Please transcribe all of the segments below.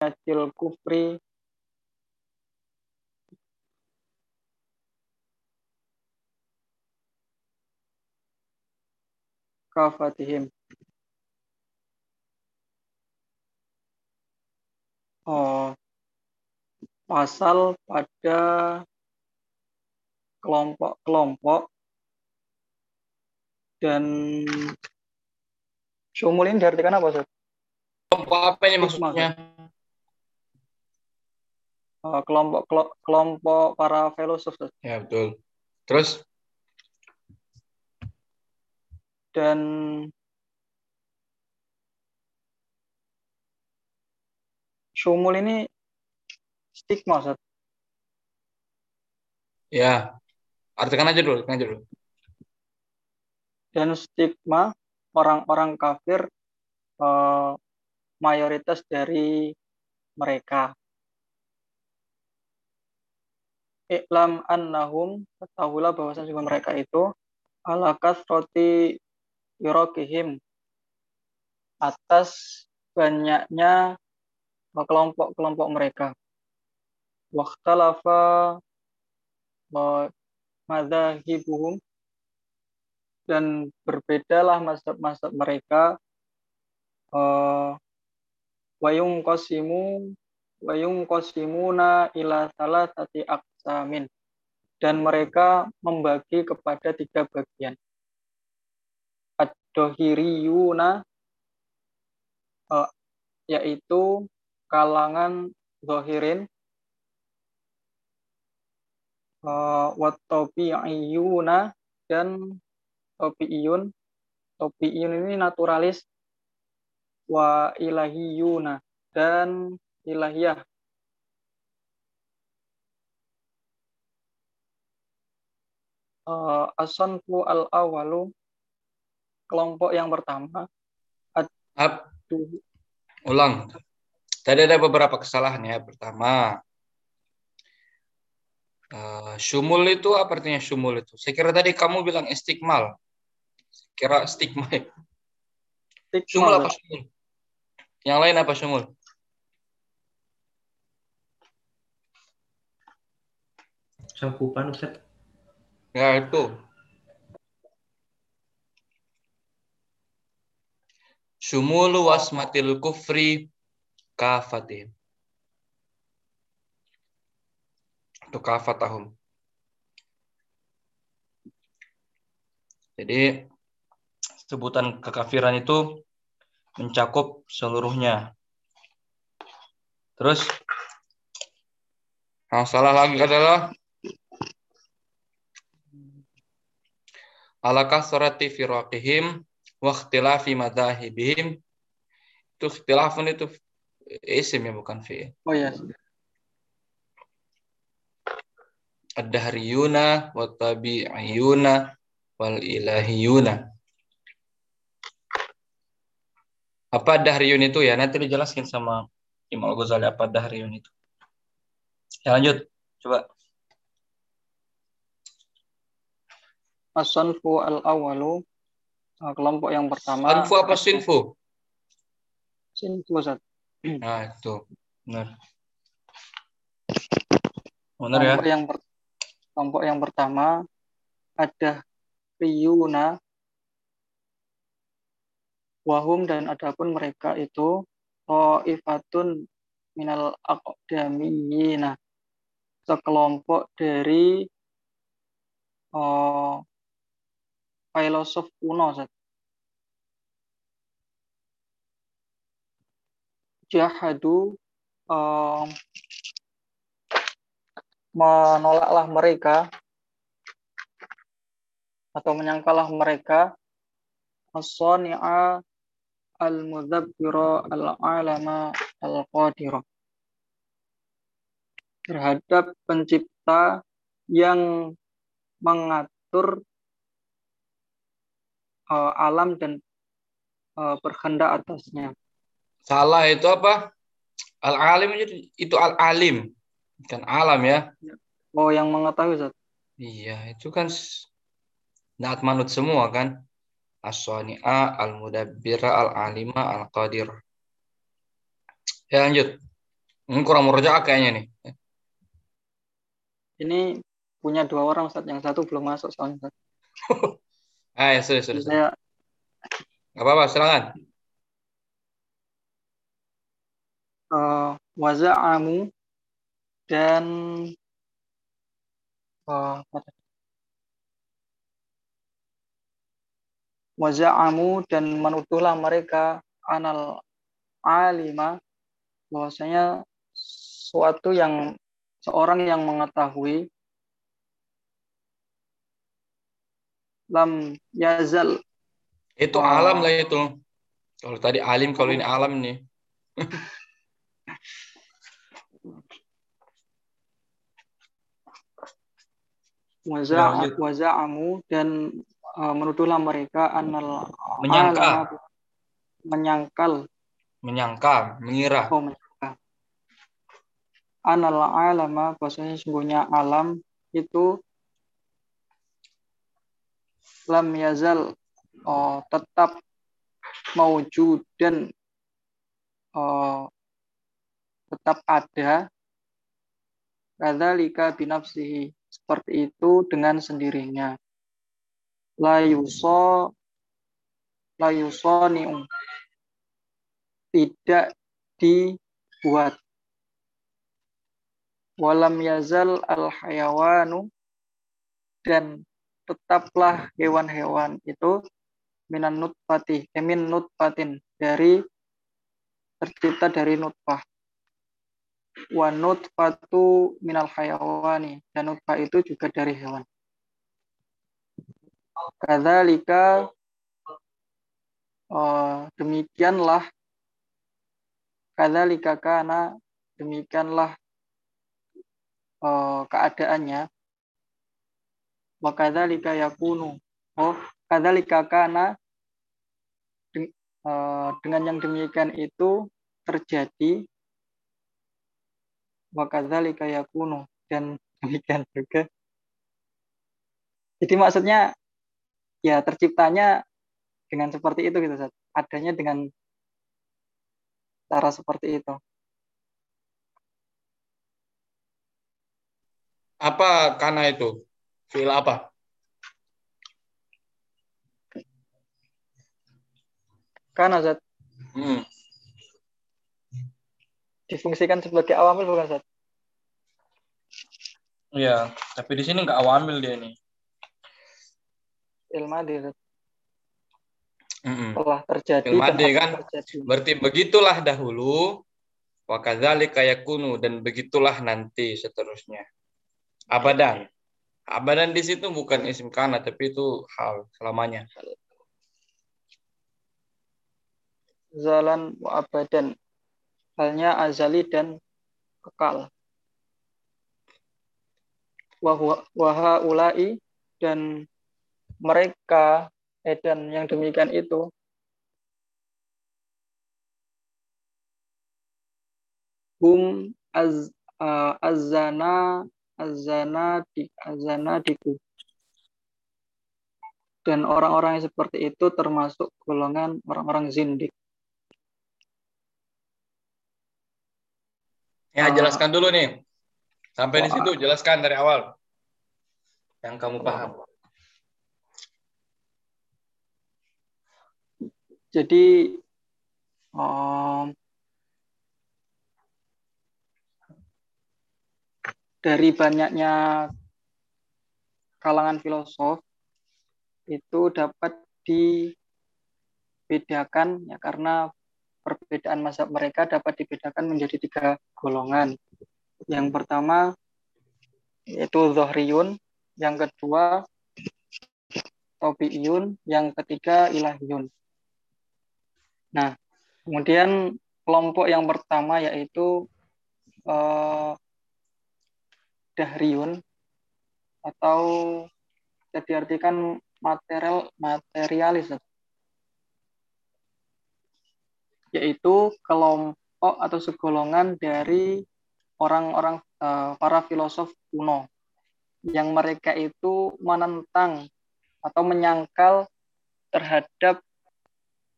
ayatil kufri kafatihim. Oh, pasal pada kelompok-kelompok dan sumul ini diartikan apa, Ustaz? Kelompok apa ini maksudnya? Uh, kelompok kelompok para filosof. Ya, betul. Terus dan sumul ini stigma, Ustaz. Ya, artikan aja dulu, artikan aja dulu. Dan stigma orang-orang kafir eh, mayoritas dari mereka. Iklam annahum, ketahuilah bahwasanya juga mereka itu ala kasroti yurokihim atas banyaknya kelompok-kelompok mereka. Waktalafa madhahibuhum dan berbedalah mazhab-mazhab mereka uh, wayung kosimu wayung kosimuna ila salah tati aksamin dan mereka membagi kepada tiga bagian. Ad-dohiriyuna uh, yaitu kalangan zohirin uh, watobi'iyuna dan topi'iyun topi'iyun ini naturalis wa ilahiyuna dan ilahiyah uh, asanfu al awalu kelompok yang pertama Ab, ulang tadi ada beberapa kesalahan ya pertama uh, syumul itu apa artinya syumul itu saya kira tadi kamu bilang istikmal kira stigma ya. Sumul apa sumul? Yang lain apa sumul? Cakupan Ustaz. Ya itu. Sumulu wasmatil kufri kafatim. Itu kafatahum. Jadi sebutan kekafiran itu mencakup seluruhnya. Terus yang salah lagi adalah ala kasrati firaqihim wa ikhtilafi madahibihim. Itu ikhtilafun itu isim ya bukan fi. Oh iya. Ad-dahriyuna wa tabi'iyuna wal ilahiyuna. Apa dahriyun itu ya? Nanti dijelaskan sama Imam Al-Ghazali apa dahriyun itu. Ya lanjut, coba. As-sanfu al-awalu kelompok yang pertama. Sanfu apa sinfu? Sinfu, Ustaz. Nah, itu. Benar. Benar ya? Kelompok yang per, kelompok yang pertama ada riyuna wahum dan adapun mereka itu ifatun minal aqdamiyina sekelompok dari oh, filosof kuno Zat. jahadu oh, menolaklah mereka atau menyangkalah mereka as-sani'a al-mudabbira al-alama al-qadira terhadap pencipta yang mengatur uh, alam dan uh, berkehendak atasnya. Salah itu apa? Al-alim itu al-alim, bukan alam ya. Oh, yang mengetahui Ustaz. Iya, itu kan naat manut semua kan as-sani'a, al-mudabbira, al-alima, al-qadir. Ya lanjut. Hmm, kurang murojaah kayaknya nih. Ini punya dua orang Ustaz, yang satu belum masuk soalnya. Ah, ya, sudah, sudah. sudah. Saya Gak apa-apa, silakan. uh, waza'amu dan uh, tadi? waza'amu dan menuduhlah mereka anal alima bahwasanya suatu yang seorang yang mengetahui lam yazal Itu Oh. alam lah itu. Kalau tadi alim, kalau ini alam nih. waza- waza'amu dan uh, menuduhlah mereka anal Menyangka. menyangkal Menyangka, mengira. oh menyangka anal alama bahwasanya sungguhnya alam itu lam yazal oh, tetap maujud dan oh, tetap ada. Kadzalika binafsihi seperti itu dengan sendirinya. La yuso la tidak dibuat. Walam yazal al hayawanu dan tetaplah hewan-hewan itu minan nutfati emin nutfatin dari tercipta dari nutfah. Wa nutfatu minal hayawani dan nutfah itu juga dari hewan. Kadzalika oh, demikianlah kadzalika kana demikianlah oh, keadaannya wa kadzalika yakunu oh kadzalika kana eh, dengan yang demikian itu terjadi wa kadzalika yakunu dan demikian juga jadi maksudnya ya terciptanya dengan seperti itu gitu Ustaz. adanya dengan cara seperti itu Apa karena itu? Fiil apa? karena Ustaz Hmm. difungsikan sebagai awamil bukan Ustaz Iya, tapi di sini nggak awamil dia nih. ilmu Ustaz. Mm-mm. telah terjadi Fil dan madi, akan kan? terjadi. Berarti begitulah dahulu, wa kadzalika yakunu dan begitulah nanti seterusnya. Abadan. Abadan di situ bukan isim kana tapi itu hal selamanya. zalan wa abadan halnya azali dan kekal. Wahaulai dan mereka eh, dan yang demikian itu. Hum az uh, azana azana di azana diku dan orang-orang yang seperti itu termasuk golongan orang-orang zindik Ya, Ah. jelaskan dulu nih. Sampai di situ jelaskan dari awal. Yang kamu paham. Jadi em, dari banyaknya kalangan filosof itu dapat dibedakan ya karena perbedaan mazhab mereka dapat dibedakan menjadi tiga golongan. Yang pertama yaitu Zohriyun, yang kedua Tobi'iyun, yang ketiga Ilahiyun. Nah, kemudian kelompok yang pertama yaitu eh, Dahriyun atau bisa diartikan material materialis yaitu kelompok atau segolongan dari orang-orang eh, para filosof kuno yang mereka itu menentang atau menyangkal terhadap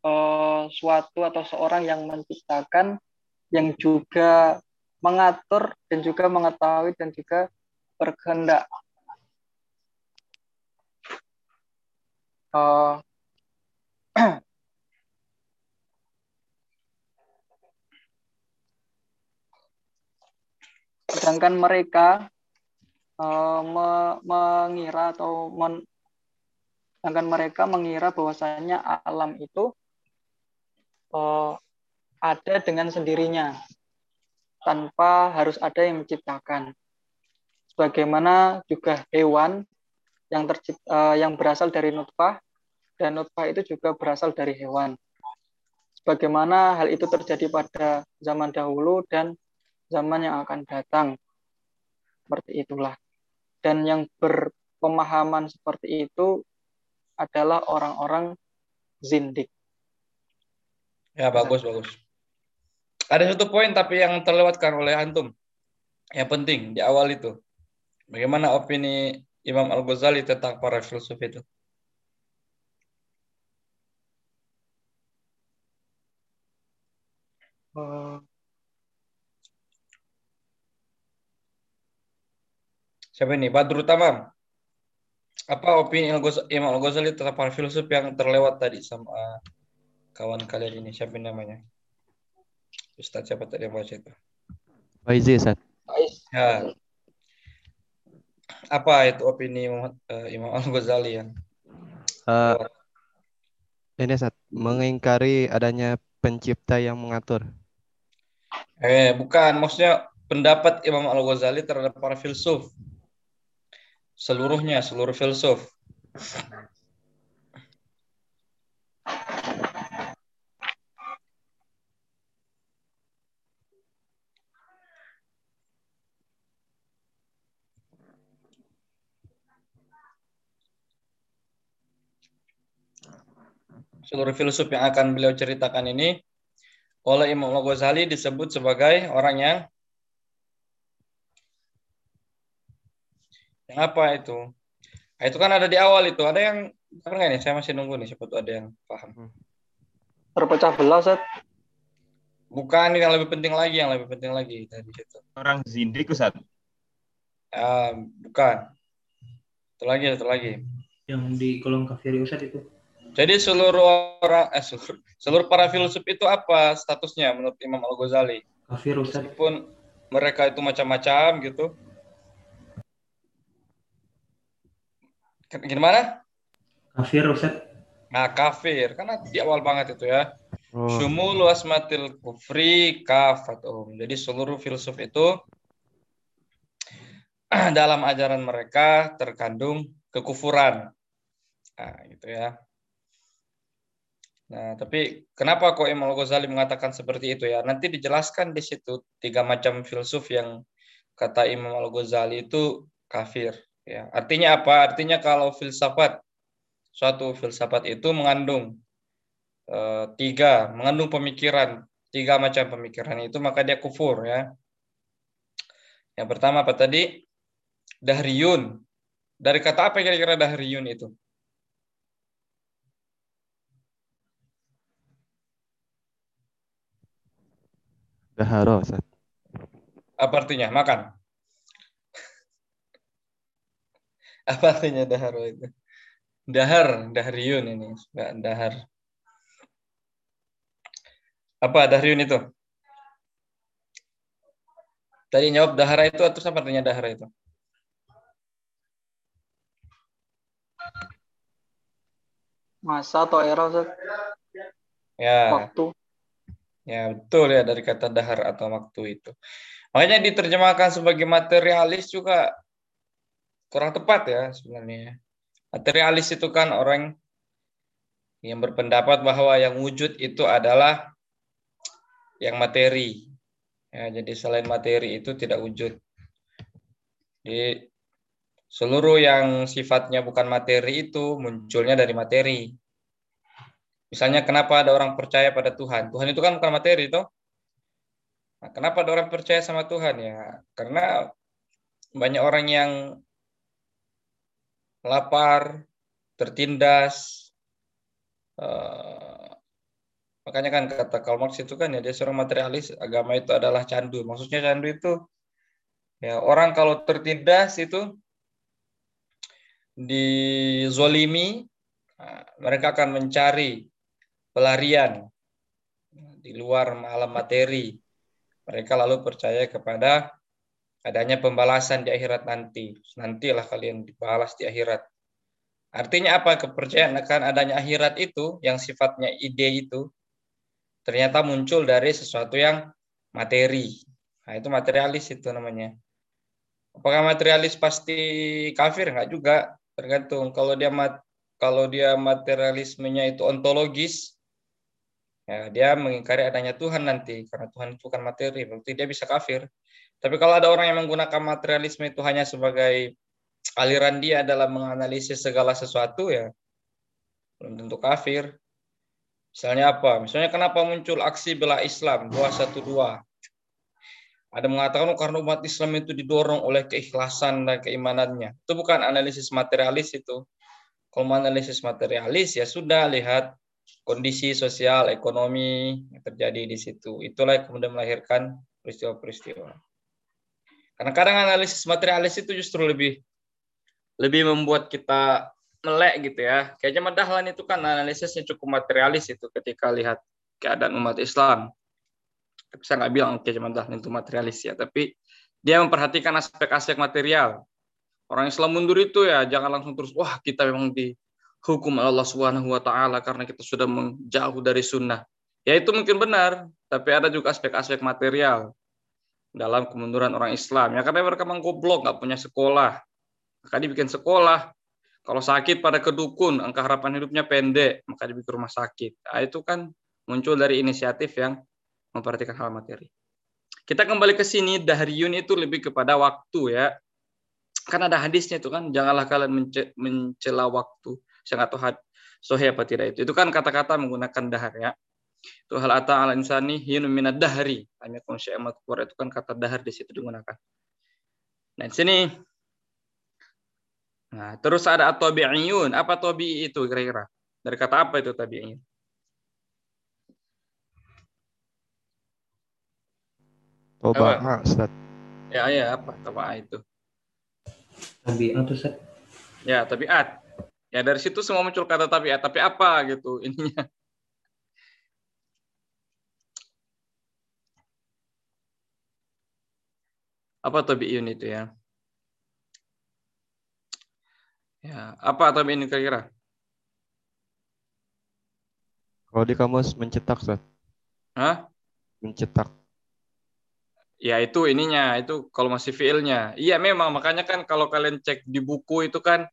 eh, suatu atau seorang yang menciptakan yang juga mengatur dan juga mengetahui dan juga berkehendak. Uh, sedangkan mereka uh, me mengira atau men sedangkan mereka mengira bahwasanya alam itu uh, ada dengan sendirinya tanpa harus ada yang menciptakan. Sebagaimana juga hewan yang tercipta, uh, yang berasal dari nutfah dan nutfah itu juga berasal dari hewan. Sebagaimana hal itu terjadi pada zaman dahulu dan zaman yang akan datang. Seperti itulah. Dan yang berpemahaman seperti itu adalah orang-orang zindik. Ya, bagus, bagus. Ada satu poin tapi yang terlewatkan oleh Antum. Yang penting di awal itu. Bagaimana opini Imam Al-Ghazali tentang para filsuf itu? Uh, Siapa ini? Badrul Tamam. Apa opini Imam Al-Ghazali tentang para filsuf yang terlewat tadi sama kawan kalian ini? Siapa namanya? Ustaz siapa tadi yang baca itu? Faizi, Ustaz. Ya. Apa itu opini Imam, uh, Imam Al-Ghazali yang uh, ini Ustaz, mengingkari adanya pencipta yang mengatur. Eh, bukan, maksudnya pendapat Imam Al-Ghazali terhadap para filsuf seluruhnya, seluruh filsuf. Seluruh filsuf yang akan beliau ceritakan ini oleh Imam Al-Ghazali disebut sebagai orang yang Yang apa itu? Nah, itu kan ada di awal itu. Ada yang apa nggak nih? Saya masih nunggu nih. Siapa tuh ada yang paham. Hmm. Terpecah belah, Set. Bukan yang lebih penting lagi, yang lebih penting lagi tadi situ. Orang zindik, Ustaz. Uh, bukan. Satu lagi, satu lagi. Yang di kolom kafir Ustaz itu. Jadi seluruh orang, eh, seluruh, seluruh para filsuf itu apa statusnya menurut Imam Al Ghazali? Kafir. Meskipun mereka itu macam-macam gitu, Gimana? Kafir, Ustaz. Nah, kafir. Karena di awal banget itu ya. Oh. Sumul wasmatil kufri kafatum. Jadi seluruh filsuf itu dalam ajaran mereka terkandung kekufuran. Nah, gitu ya. Nah, tapi kenapa kok Imam Al-Ghazali mengatakan seperti itu ya? Nanti dijelaskan di situ tiga macam filsuf yang kata Imam Al-Ghazali itu kafir. Ya, artinya apa? Artinya kalau filsafat suatu filsafat itu mengandung e, tiga, mengandung pemikiran, tiga macam pemikiran itu maka dia kufur ya. Yang pertama apa tadi? Dahriyun. Dari kata apa kira-kira dahriyun itu? Daharo, Apa artinya? Makan. Apa artinya dahar itu? Dahar, dahriyun ini. Enggak dahar. Apa dahriyun itu? Tadi jawab dahara itu atau apa artinya dahara itu? Masa atau era, Ustaz? Ya. Waktu. Ya, betul ya dari kata dahar atau waktu itu. Makanya diterjemahkan sebagai materialis juga kurang tepat ya sebenarnya. Materialis itu kan orang yang berpendapat bahwa yang wujud itu adalah yang materi. Ya, jadi selain materi itu tidak wujud. Jadi seluruh yang sifatnya bukan materi itu munculnya dari materi. Misalnya kenapa ada orang percaya pada Tuhan? Tuhan itu kan bukan materi toh. Nah, kenapa ada orang percaya sama Tuhan ya? Karena banyak orang yang lapar, tertindas, uh, Makanya kan kata Karl Marx itu kan ya dia seorang materialis, agama itu adalah candu. Maksudnya candu itu ya orang kalau tertindas itu dizolimi, nah, mereka akan mencari pelarian di luar alam materi. Mereka lalu percaya kepada adanya pembalasan di akhirat nanti. Nantilah kalian dibalas di akhirat. Artinya apa kepercayaan akan adanya akhirat itu yang sifatnya ide itu ternyata muncul dari sesuatu yang materi. Nah, itu materialis itu namanya. Apakah materialis pasti kafir? Enggak juga, tergantung. Kalau dia kalau dia materialismenya itu ontologis, ya dia mengingkari adanya Tuhan nanti karena Tuhan itu bukan materi, berarti dia bisa kafir. Tapi kalau ada orang yang menggunakan materialisme itu hanya sebagai aliran dia dalam menganalisis segala sesuatu ya belum tentu kafir. Misalnya apa? Misalnya kenapa muncul aksi bela Islam 212? Ada mengatakan oh, karena umat Islam itu didorong oleh keikhlasan dan keimanannya. Itu bukan analisis materialis itu. Kalau analisis materialis ya sudah lihat kondisi sosial, ekonomi yang terjadi di situ. Itulah yang kemudian melahirkan peristiwa-peristiwa. Karena kadang analisis materialis itu justru lebih lebih membuat kita melek gitu ya. Kayak zaman Dahlan itu kan analisisnya cukup materialis itu ketika lihat keadaan umat Islam. Tapi saya nggak bilang kayak zaman Dahlan itu materialis ya, tapi dia memperhatikan aspek-aspek material. Orang Islam mundur itu ya jangan langsung terus wah kita memang dihukum Allah Subhanahu wa taala karena kita sudah menjauh dari sunnah. Ya itu mungkin benar, tapi ada juga aspek-aspek material dalam kemunduran orang Islam. Ya karena mereka memang goblok, nggak punya sekolah, maka dibikin sekolah. Kalau sakit pada kedukun, angka harapan hidupnya pendek, maka dibikin rumah sakit. Nah, itu kan muncul dari inisiatif yang memperhatikan hal materi. Kita kembali ke sini, dahriyun itu lebih kepada waktu ya. Kan ada hadisnya itu kan, janganlah kalian mencela waktu. Saya nggak tahu sohe apa tidak itu. Itu kan kata-kata menggunakan dahar ya. Itu hal ata ala insani hinum minad dahri. Hanya itu kan kata dahar di situ digunakan. Nah, di sini Nah, terus ada at-tabi'iyun. Apa tabi itu kira-kira? Dari kata apa itu tabi'iyun? Toba'a, Ustaz. Ya, ya, apa toba'a itu? Tabiat Ustaz. Ya, tabiat. Ya, dari situ semua muncul kata tabiat. Tapi apa gitu ininya? Apa tabi'iyun itu ya? Ya, apa atau ini kira-kira? Kalau di kamus mencetak, Ustaz. Hah? Mencetak. Ya itu ininya, itu kalau masih fiilnya. Iya memang, makanya kan kalau kalian cek di buku itu kan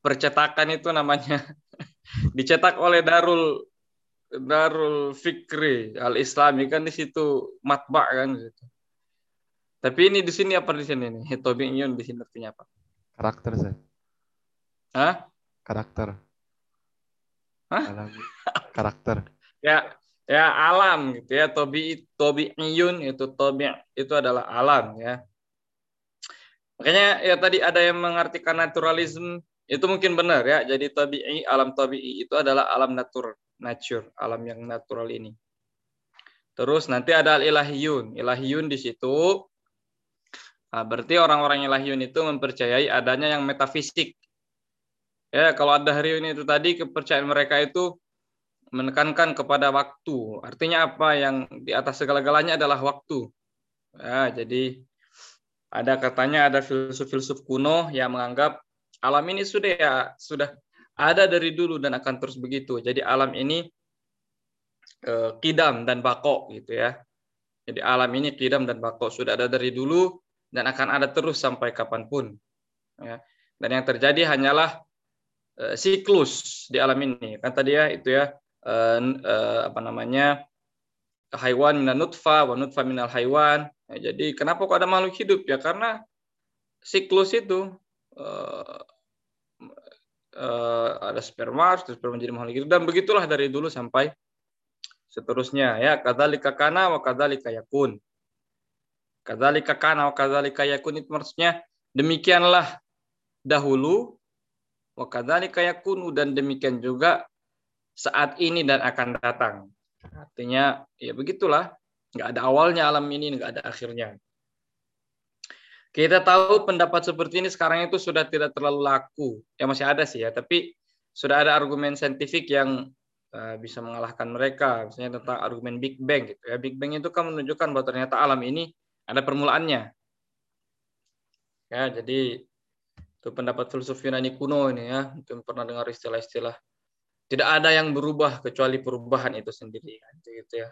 percetakan itu namanya dicetak oleh Darul Darul Fikri Al Islami kan di situ matba kan gitu. Tapi ini di sini apa di sini nih? Tobi'iyun di sini artinya apa? Karakter, Ustaz. Hah? Karakter. Hah? Alam. Karakter. Ya, ya alam gitu ya. Tobi tobi iyun itu tobi itu adalah alam ya. Makanya ya tadi ada yang mengartikan naturalisme itu mungkin benar ya. Jadi tabi'i alam tabi'i itu adalah alam natur nature, alam yang natural ini. Terus nanti ada al-ilahiyun. Ilahiyun di situ Nah, berarti orang-orang ilahiyun itu mempercayai adanya yang metafisik, Ya, kalau ada hari ini itu tadi kepercayaan mereka itu menekankan kepada waktu. Artinya apa? Yang di atas segala-galanya adalah waktu. Ya, jadi ada katanya ada filsuf-filsuf kuno yang menganggap alam ini sudah ya sudah ada dari dulu dan akan terus begitu. Jadi alam ini eh, kidam dan bako gitu ya. Jadi alam ini kidam dan bako sudah ada dari dulu dan akan ada terus sampai kapan pun. Ya. Dan yang terjadi hanyalah Eh, siklus di alam ini. Kan tadi ya itu ya uh, uh, apa namanya haiwan minal nutfa wa nutfa minal haiwan. Ya, jadi kenapa kok ada makhluk hidup ya karena siklus itu uh, uh, ada sperma terus sperma menjadi makhluk hidup dan begitulah dari dulu sampai seterusnya ya kadzalika kana wa kadzalika yakun. Kadzalika kana wa kadzalika yakun itu maksudnya demikianlah dahulu Wakadhalika yakunu dan demikian juga saat ini dan akan datang. Artinya ya begitulah, nggak ada awalnya alam ini, nggak ada akhirnya. Kita tahu pendapat seperti ini sekarang itu sudah tidak terlalu laku. Ya masih ada sih ya, tapi sudah ada argumen saintifik yang uh, bisa mengalahkan mereka. Misalnya tentang argumen Big Bang gitu ya. Big Bang itu kan menunjukkan bahwa ternyata alam ini ada permulaannya. Ya, jadi itu pendapat filsuf Yunani kuno ini ya. Mungkin pernah dengar istilah-istilah tidak ada yang berubah kecuali perubahan itu sendiri gitu ya.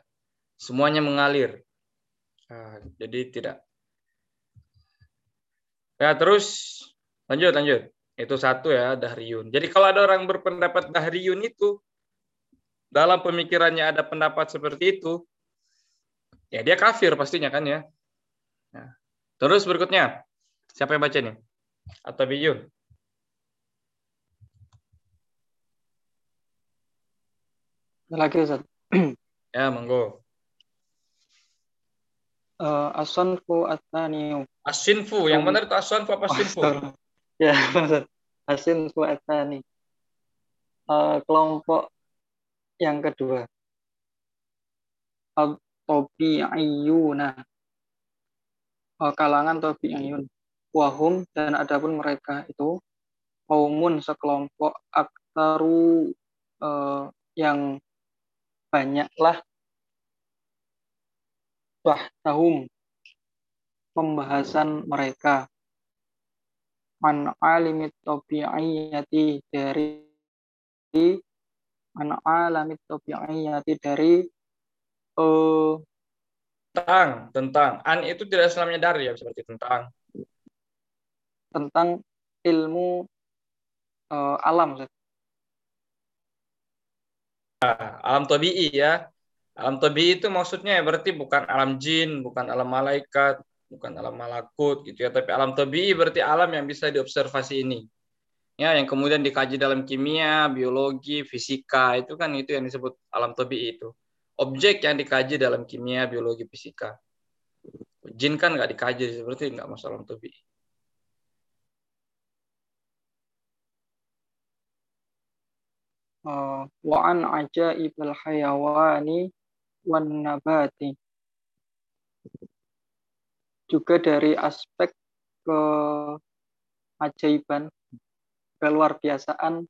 Semuanya mengalir. Nah, jadi tidak Ya, terus lanjut lanjut. Itu satu ya, Dahriyun. Jadi kalau ada orang berpendapat Dahriyun itu dalam pemikirannya ada pendapat seperti itu, ya dia kafir pastinya kan ya. Nah, terus berikutnya, siapa yang baca nih? Atau Biyun? Lagi Ustaz. ya, monggo. Uh, Asanfu Ataniu. Asinfu, yang mana itu asanfu apa asinfu? ya, Asinfu Atani. Uh, kelompok yang kedua. Tobi'iyuna. Uh, kalangan Tobi'iyun. Wahum dan adapun mereka itu kaumun sekelompok aktaru uh, yang banyaklah tahum pembahasan mereka. Man alimit tabi'iyati dari man alamit tabi'iyati dari uh, tentang tentang. An itu tidak selamanya dari ya seperti tentang. tentang ilmu uh, alam nah, alam tabi'i ya. Alam tabi itu maksudnya berarti bukan alam jin, bukan alam malaikat, bukan alam malakut gitu ya, tapi alam tabi berarti alam yang bisa diobservasi ini. Ya, yang kemudian dikaji dalam kimia, biologi, fisika, itu kan itu yang disebut alam tabi itu. Objek yang dikaji dalam kimia, biologi, fisika. Jin kan nggak dikaji, seperti nggak masuk alam tabi. Uh, wa an hayawani wan nabati. Juga dari aspek keajaiban, keluar biasaan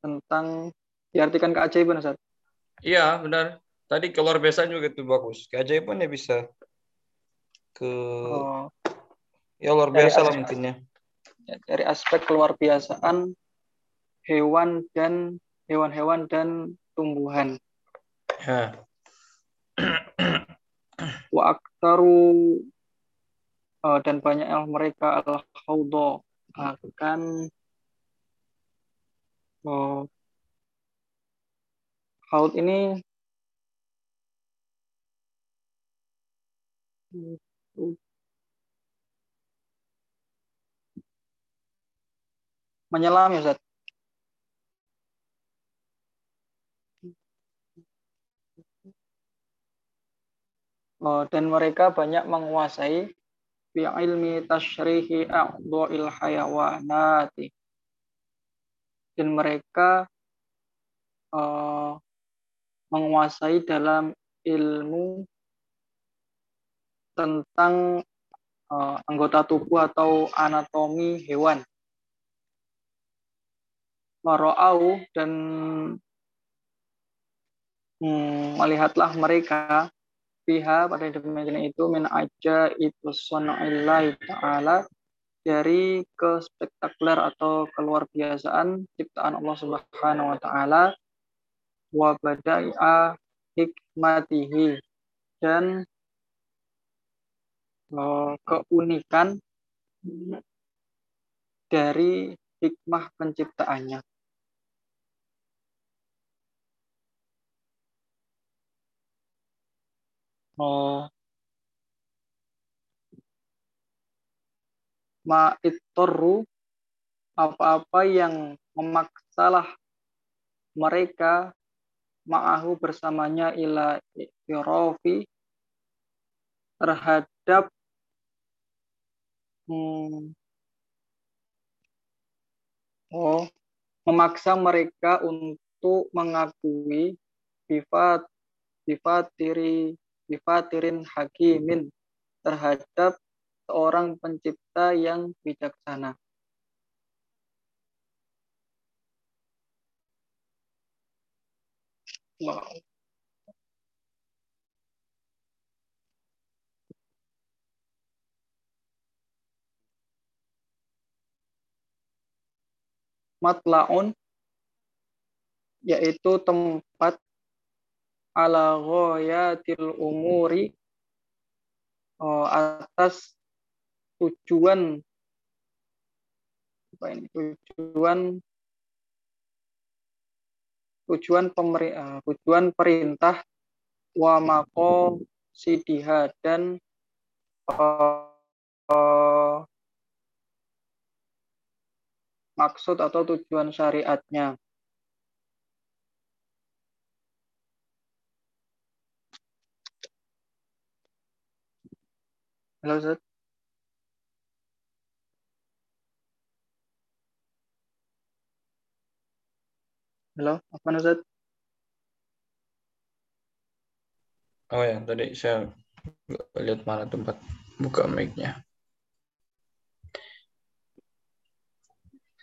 tentang diartikan keajaiban Ustaz. Iya, benar. Tadi keluar biasaan juga itu bagus. Keajaiban ya bisa ke oh. ya luar biasa lah mungkinnya ya, dari aspek keluar biasaan hewan dan hewan-hewan dan tumbuhan. Ya. Wa aktaru uh, dan banyak yang mereka al khawdo akan uh, haud ini menyelam ya Ustaz? Dan mereka banyak menguasai fi ilmi tashrihi a'dha'il hayawanati. Dan mereka uh, menguasai dalam ilmu tentang uh, anggota tubuh atau anatomi hewan waro'au dan hmm, melihatlah mereka pihak pada demikian itu min aja itu sonaillahi ta'ala dari kespektakuler atau keluar biasaan ciptaan Allah Subhanahu wa taala wa bada'a hikmatihi dan uh, keunikan dari hikmah penciptaannya. Oh. Ma ittorru apa-apa yang memaksalah mereka ma'ahu bersamanya ila irofi terhadap hmm, Oh, memaksa mereka untuk mengakui sifat sifatiri sifatirin hakimin terhadap seorang pencipta yang bijaksana. Wow. Matlaun yaitu tempat ala ghayatil umuri oh, atas tujuan apa ini tujuan tujuan pemeri, uh, tujuan perintah wa mako sidiha dan uh, uh, maksud atau tujuan syariatnya. Halo, Ustaz. Halo, apa Ustaz? Oh ya, tadi saya lihat mana tempat buka mic-nya.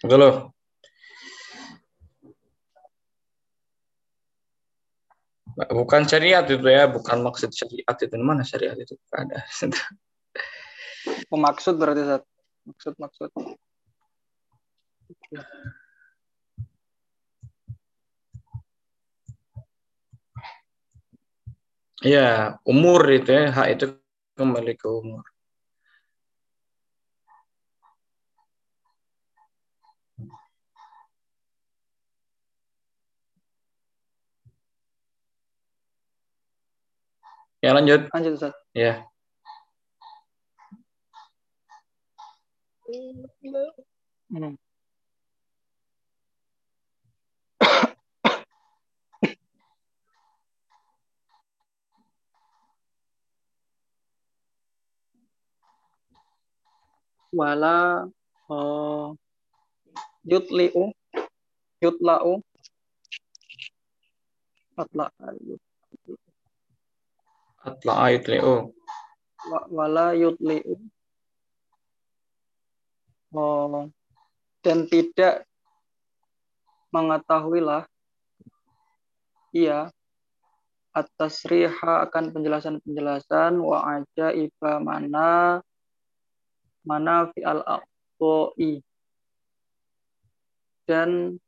Halo. Bukan syariat itu ya, bukan maksud syariat itu. Mana syariat itu? Ada. Pemaksud berarti Ustaz. Maksud maksud. Ya, umur itu ya, hak itu kembali ke umur. Ya lanjut. Lanjut Ustaz. Ya. Hmm. Wala uh, yutliu yutlau atla Atla wa- wala yutliu Oh, dan tidak mengetahuilah ia atas riha akan penjelasan-penjelasan wa ajaiba mana mana fi al aqtoi dan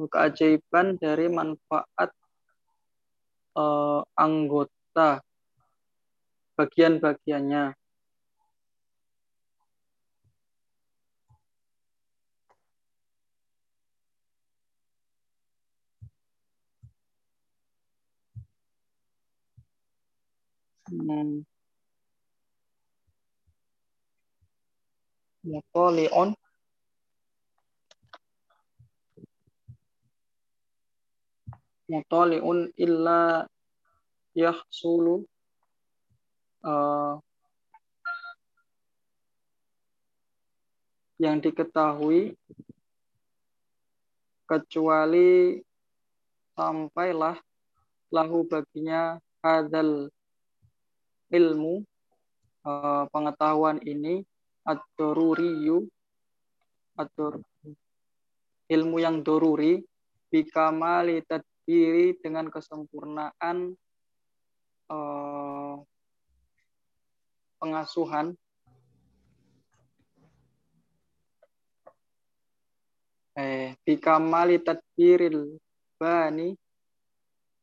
keajaiban dari manfaat eh, anggota bagian-bagiannya Hmm. Mutoli'un Mutoli'un illa yahsulu eh, yang diketahui kecuali sampailah lahu baginya hadal ilmu eh, pengetahuan ini ad-doruriyu ad ilmu yang doruri bikamali tadbiri dengan kesempurnaan eh, pengasuhan. Eh bikamali tadbiril bani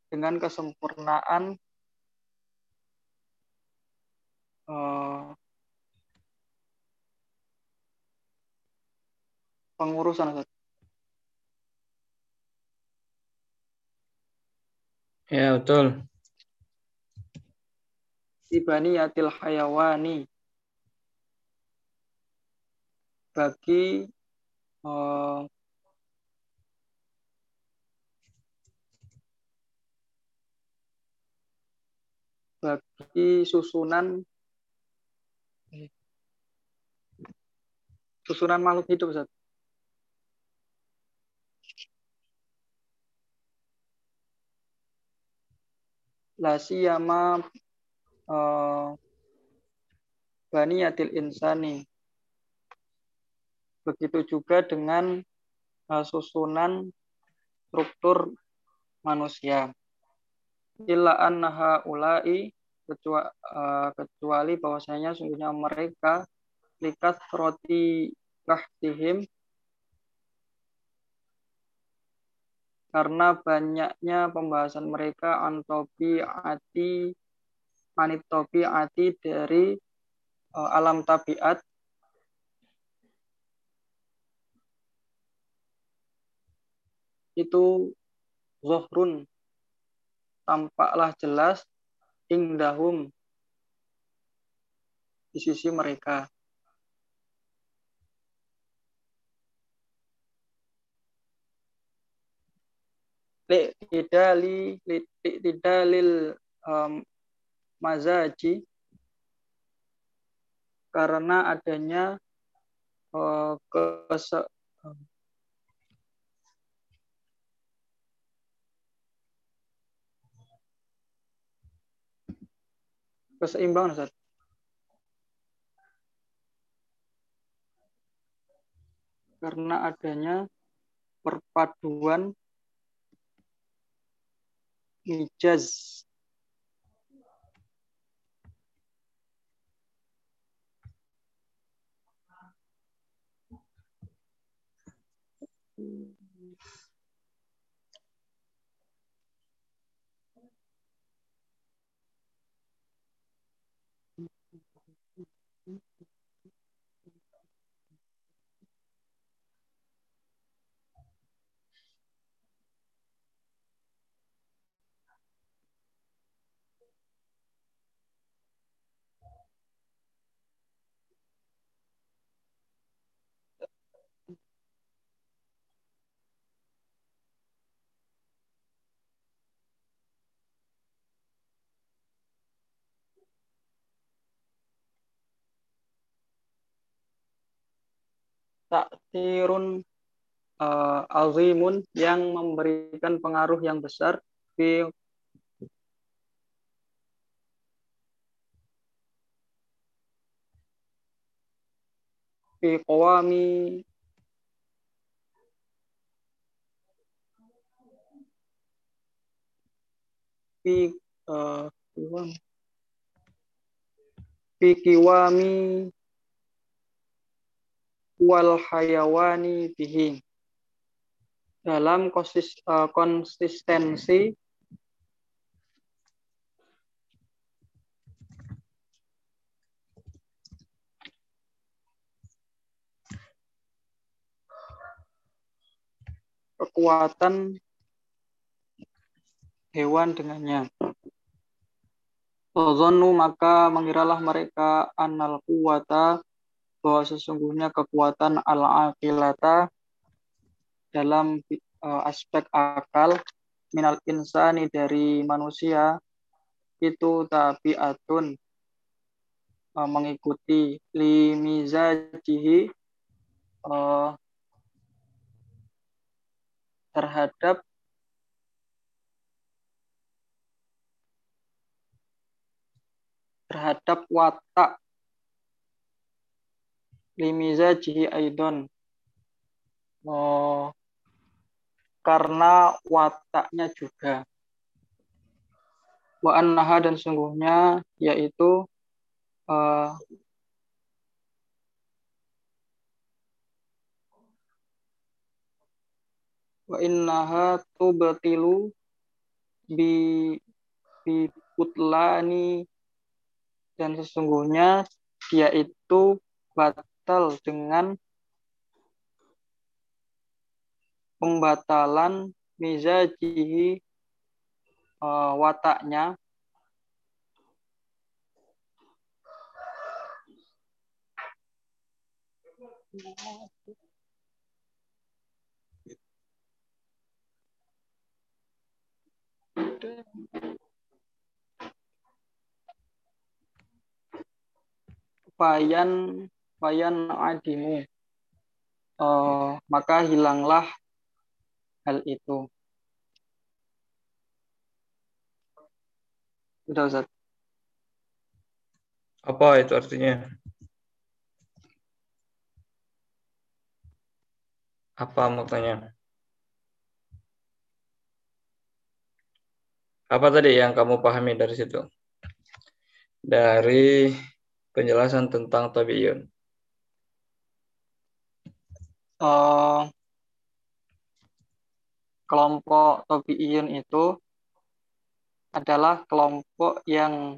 dengan kesempurnaan eh, pengurusan Ustaz. Ya, betul. ibaniyatil hayawani bagi eh, bagi susunan susunan makhluk hidup Ustaz? La siyama uh, baniyatil insani. Begitu juga dengan uh, susunan struktur manusia. Illa annaha ulai kecuali, uh, kecuali bahwasanya sungguhnya mereka likas roti kahtihim karena banyaknya pembahasan mereka antopi ati ati dari uh, alam tabiat. Itu zohrun. Tampaklah jelas indahum di sisi mereka. Tidali tidalil um, mazaji karena adanya uh, kese, keseimbangan Ustaz. Karena adanya perpaduan just taktirun uh, azimun yang memberikan pengaruh yang besar di fi qawami fi uh, fi kiwami wal hayawani bihi dalam uh, konsistensi kekuatan hewan dengannya. Tozonu maka mengiralah mereka anal kuwata bahwa sesungguhnya kekuatan al-aqilata dalam uh, aspek akal minal insani dari manusia itu tabiatun uh, mengikuti limizajihi uh, terhadap terhadap watak limizajihi aidon. Oh, karena wataknya juga. Wa annaha dan sungguhnya yaitu uh, wa innaha tubtilu bi bi putlani dan sesungguhnya dia itu batal dengan pembatalan mizajihi uh, wataknya. Fayan fayan adimu. Uh, maka hilanglah hal itu. Udah Ustaz. Apa itu artinya? Apa maknanya? Apa tadi yang kamu pahami dari situ? Dari penjelasan tentang tabi'un. Eh, kelompok Tobi'iyun itu adalah kelompok yang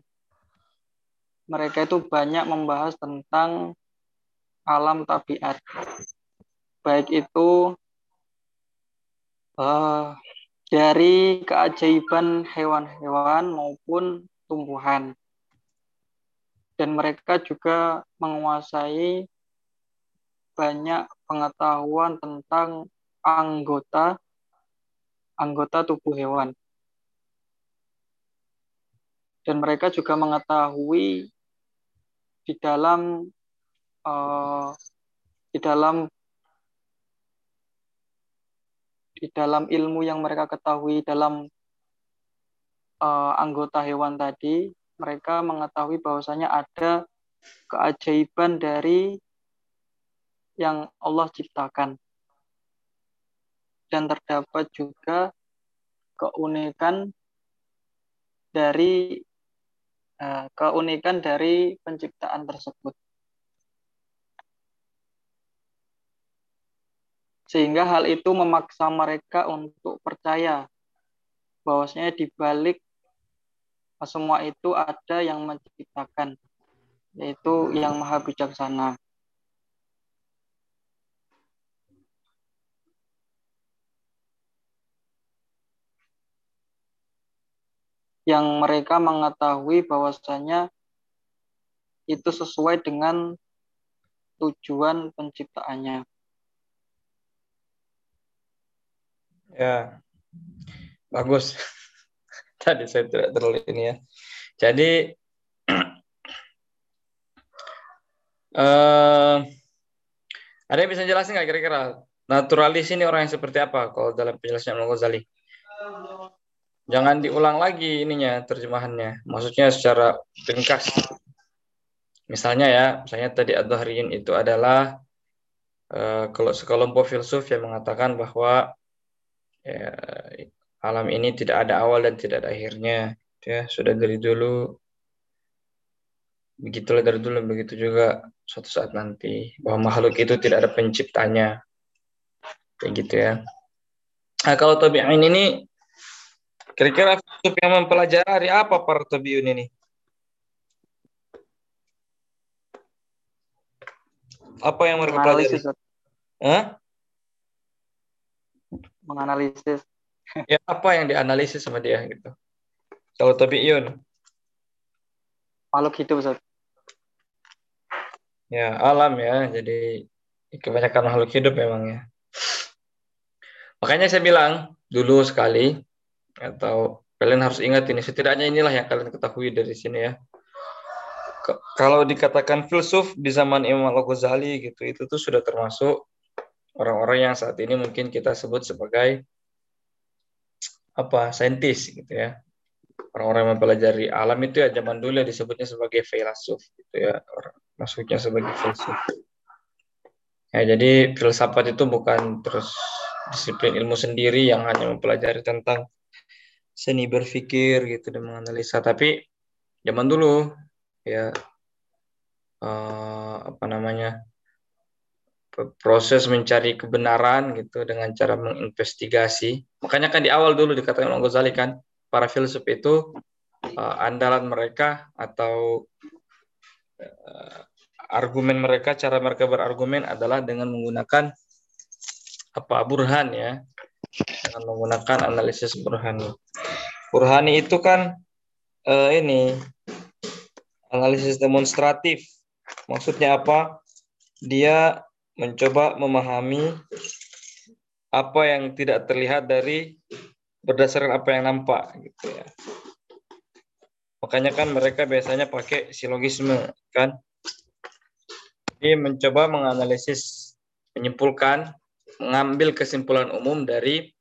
mereka itu banyak membahas tentang alam tabiat. Baik itu eh, dari keajaiban hewan-hewan maupun tumbuhan. Dan mereka juga menguasai banyak pengetahuan tentang anggota anggota tubuh hewan. Dan mereka juga mengetahui di dalam uh, di dalam di dalam ilmu yang mereka ketahui dalam uh, anggota hewan tadi, mereka mengetahui bahwasanya ada keajaiban dari yang Allah ciptakan. Dan terdapat juga keunikan dari uh, keunikan dari penciptaan tersebut. Sehingga hal itu memaksa mereka untuk percaya bahwasanya di balik semua itu ada yang menciptakan, yaitu yang maha bijaksana. Yang mereka mengetahui bahwasanya itu sesuai dengan tujuan penciptaannya. Ya, bagus. Tadi saya tidak terlalu ini ya. Jadi, uh, ada yang bisa jelasin nggak kira-kira naturalis ini orang yang seperti apa kalau dalam penjelasan Imam Ghazali? Jangan diulang lagi ininya terjemahannya. Maksudnya secara ringkas. Misalnya ya, misalnya tadi ad itu adalah uh, kalau sekelompok filsuf yang mengatakan bahwa ya, alam ini tidak ada awal dan tidak ada akhirnya. Ya sudah dari dulu. Begitulah dari dulu begitu juga suatu saat nanti. Bahwa makhluk itu tidak ada penciptanya. Kayak gitu ya. Nah kalau tabi'in ini kira-kira filsuf yang mempelajari apa para tabi'un ini apa yang mereka pelajari Hah? menganalisis. Ya apa yang dianalisis sama dia gitu. Kalau tabi'un. Makhluk hidup Ustaz. Ya, alam ya. Jadi kebanyakan makhluk hidup memang ya. Makanya saya bilang dulu sekali atau kalian harus ingat ini setidaknya inilah yang kalian ketahui dari sini ya. Kalau dikatakan filsuf di zaman Imam Al-Ghazali gitu itu tuh sudah termasuk orang-orang yang saat ini mungkin kita sebut sebagai apa saintis gitu ya. Orang-orang yang mempelajari alam itu ya zaman dulu ya disebutnya sebagai filsuf gitu ya. Orang masuknya sebagai filsuf. Ya jadi filsafat itu bukan terus disiplin ilmu sendiri yang hanya mempelajari tentang seni berpikir gitu dan menganalisa tapi zaman dulu ya uh, apa namanya proses mencari kebenaran gitu dengan cara menginvestigasi. Makanya kan di awal dulu dikatakan Imam Ghazali kan para filsuf itu uh, andalan mereka atau uh, argumen mereka, cara mereka berargumen adalah dengan menggunakan apa burhan ya, dengan menggunakan analisis burhani. Burhani itu kan uh, ini analisis demonstratif. Maksudnya apa? Dia mencoba memahami apa yang tidak terlihat dari berdasarkan apa yang nampak gitu ya. Makanya kan mereka biasanya pakai silogisme kan. Jadi mencoba menganalisis, menyimpulkan, mengambil kesimpulan umum dari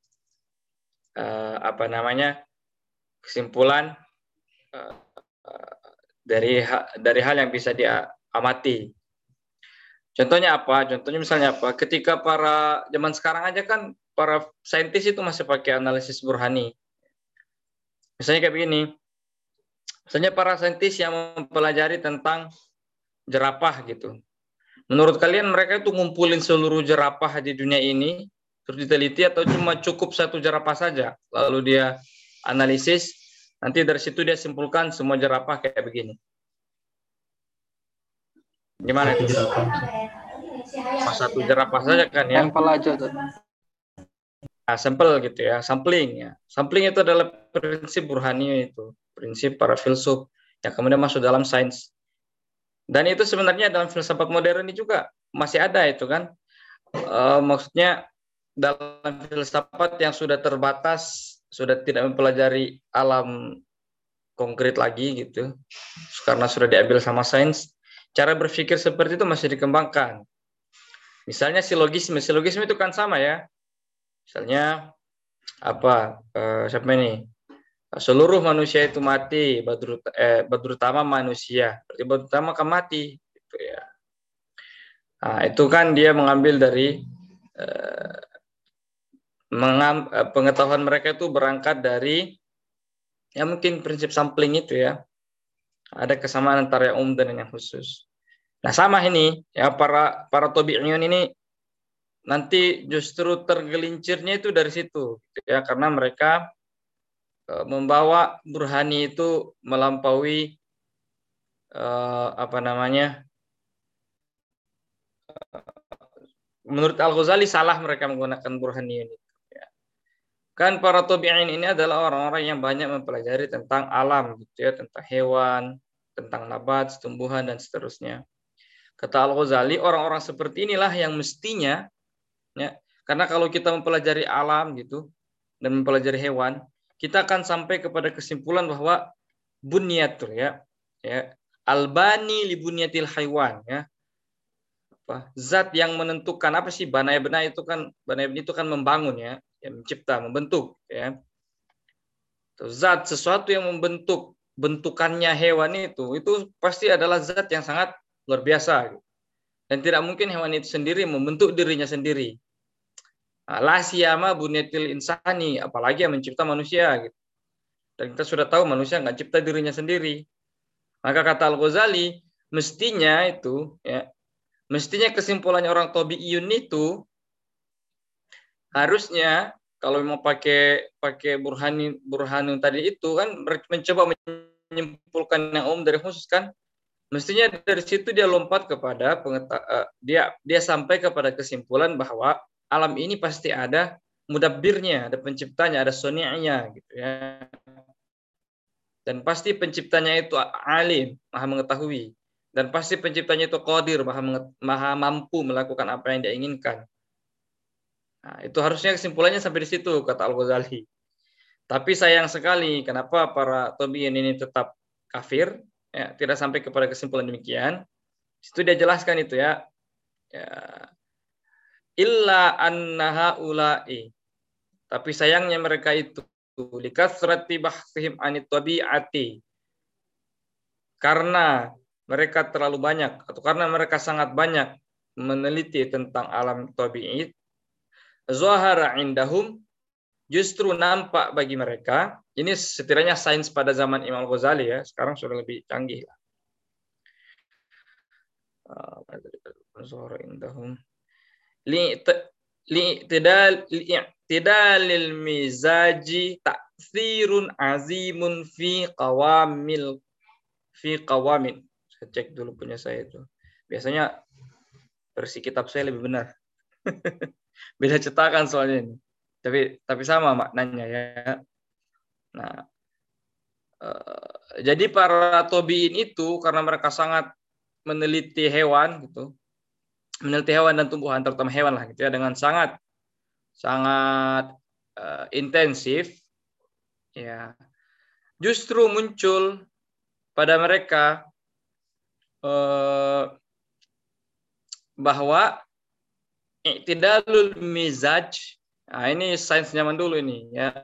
uh, apa namanya kesimpulan eh, dari ha- dari hal yang bisa diamati. Contohnya apa? Contohnya misalnya apa? Ketika para zaman sekarang aja kan para saintis itu masih pakai analisis burhani. Misalnya kayak begini. Misalnya para saintis yang mempelajari tentang jerapah gitu. Menurut kalian mereka itu ngumpulin seluruh jerapah di dunia ini terus diteliti atau cuma cukup satu jerapah saja lalu dia analisis nanti dari situ dia simpulkan semua jerapah kayak begini. Gimana itu? Cuma satu jerapah saja kan ya? Sampel aja tuh. Nah, sampel gitu ya, sampling ya. Sampling itu adalah prinsip burhani itu, prinsip para filsuf yang kemudian masuk dalam sains. Dan itu sebenarnya dalam filsafat modern ini juga masih ada itu kan. Eh, maksudnya dalam filsafat yang sudah terbatas, sudah tidak mempelajari alam konkret lagi gitu, karena sudah diambil sama sains, cara berpikir seperti itu masih dikembangkan. Misalnya silogisme, silogisme itu kan sama ya, Misalnya apa eh, siapa ini? Seluruh manusia itu mati, eh, badrutama manusia. Badrutama akan mati gitu ya. Nah, itu kan dia mengambil dari eh, eh, pengetahuan mereka itu berangkat dari ya mungkin prinsip sampling itu ya. Ada kesamaan antara yang umum dan yang khusus. Nah, sama ini ya para para tobi'iyun ini nanti justru tergelincirnya itu dari situ gitu ya karena mereka membawa burhani itu melampaui e, apa namanya e, menurut Al Ghazali salah mereka menggunakan burhani ini ya. kan para tabi'in ini adalah orang-orang yang banyak mempelajari tentang alam gitu ya tentang hewan tentang nabat tumbuhan dan seterusnya kata Al Ghazali orang-orang seperti inilah yang mestinya ya karena kalau kita mempelajari alam gitu dan mempelajari hewan kita akan sampai kepada kesimpulan bahwa bunyatul ya ya albani li bunyatil haywan ya. Apa? Zat yang menentukan apa sih? Banaya benaya itu kan banaya itu kan membangun ya yang mencipta membentuk ya. Zat sesuatu yang membentuk bentukannya hewan itu itu pasti adalah zat yang sangat luar biasa dan tidak mungkin hewan itu sendiri membentuk dirinya sendiri. Nah, la siyama bunyatil insani, apalagi yang mencipta manusia gitu. Dan kita sudah tahu manusia nggak cipta dirinya sendiri. Maka kata Al-Ghazali, mestinya itu ya, mestinya kesimpulannya orang tabi'iyun itu harusnya kalau mau pakai pakai burhani burhanin tadi itu kan mencoba menyimpulkan yang umum dari khusus kan mestinya dari situ dia lompat kepada pengeta dia dia sampai kepada kesimpulan bahwa alam ini pasti ada mudabbirnya, ada penciptanya, ada soni'nya gitu ya. Dan pasti penciptanya itu alim, maha mengetahui. Dan pasti penciptanya itu qadir, maha, maha mampu melakukan apa yang dia inginkan. Nah, itu harusnya kesimpulannya sampai di situ, kata Al-Ghazali. Tapi sayang sekali, kenapa para tabi'in ini tetap kafir? ya, tidak sampai kepada kesimpulan demikian. Itu dia jelaskan itu ya. ya illa annaha ulai. Tapi sayangnya mereka itu likasrati bahsihim anit tabi'ati. Karena mereka terlalu banyak atau karena mereka sangat banyak meneliti tentang alam tabi'it, zahara indahum justru nampak bagi mereka ini setidaknya sains pada zaman Imam Ghazali ya sekarang sudah lebih canggih indahum li li tidak mizaji ta'thirun azimun fi qawamil fi qawamin saya cek dulu punya saya itu. Biasanya versi kitab saya lebih benar. Beda cetakan soalnya ini. Tapi tapi sama maknanya ya. Nah, eh, jadi para tobiin itu karena mereka sangat meneliti hewan gitu, meneliti hewan dan tumbuhan terutama hewan lah gitu ya dengan sangat sangat uh, intensif ya justru muncul pada mereka uh, bahwa i'tidalul mizaj Nah, ini sains zaman dulu ini ya.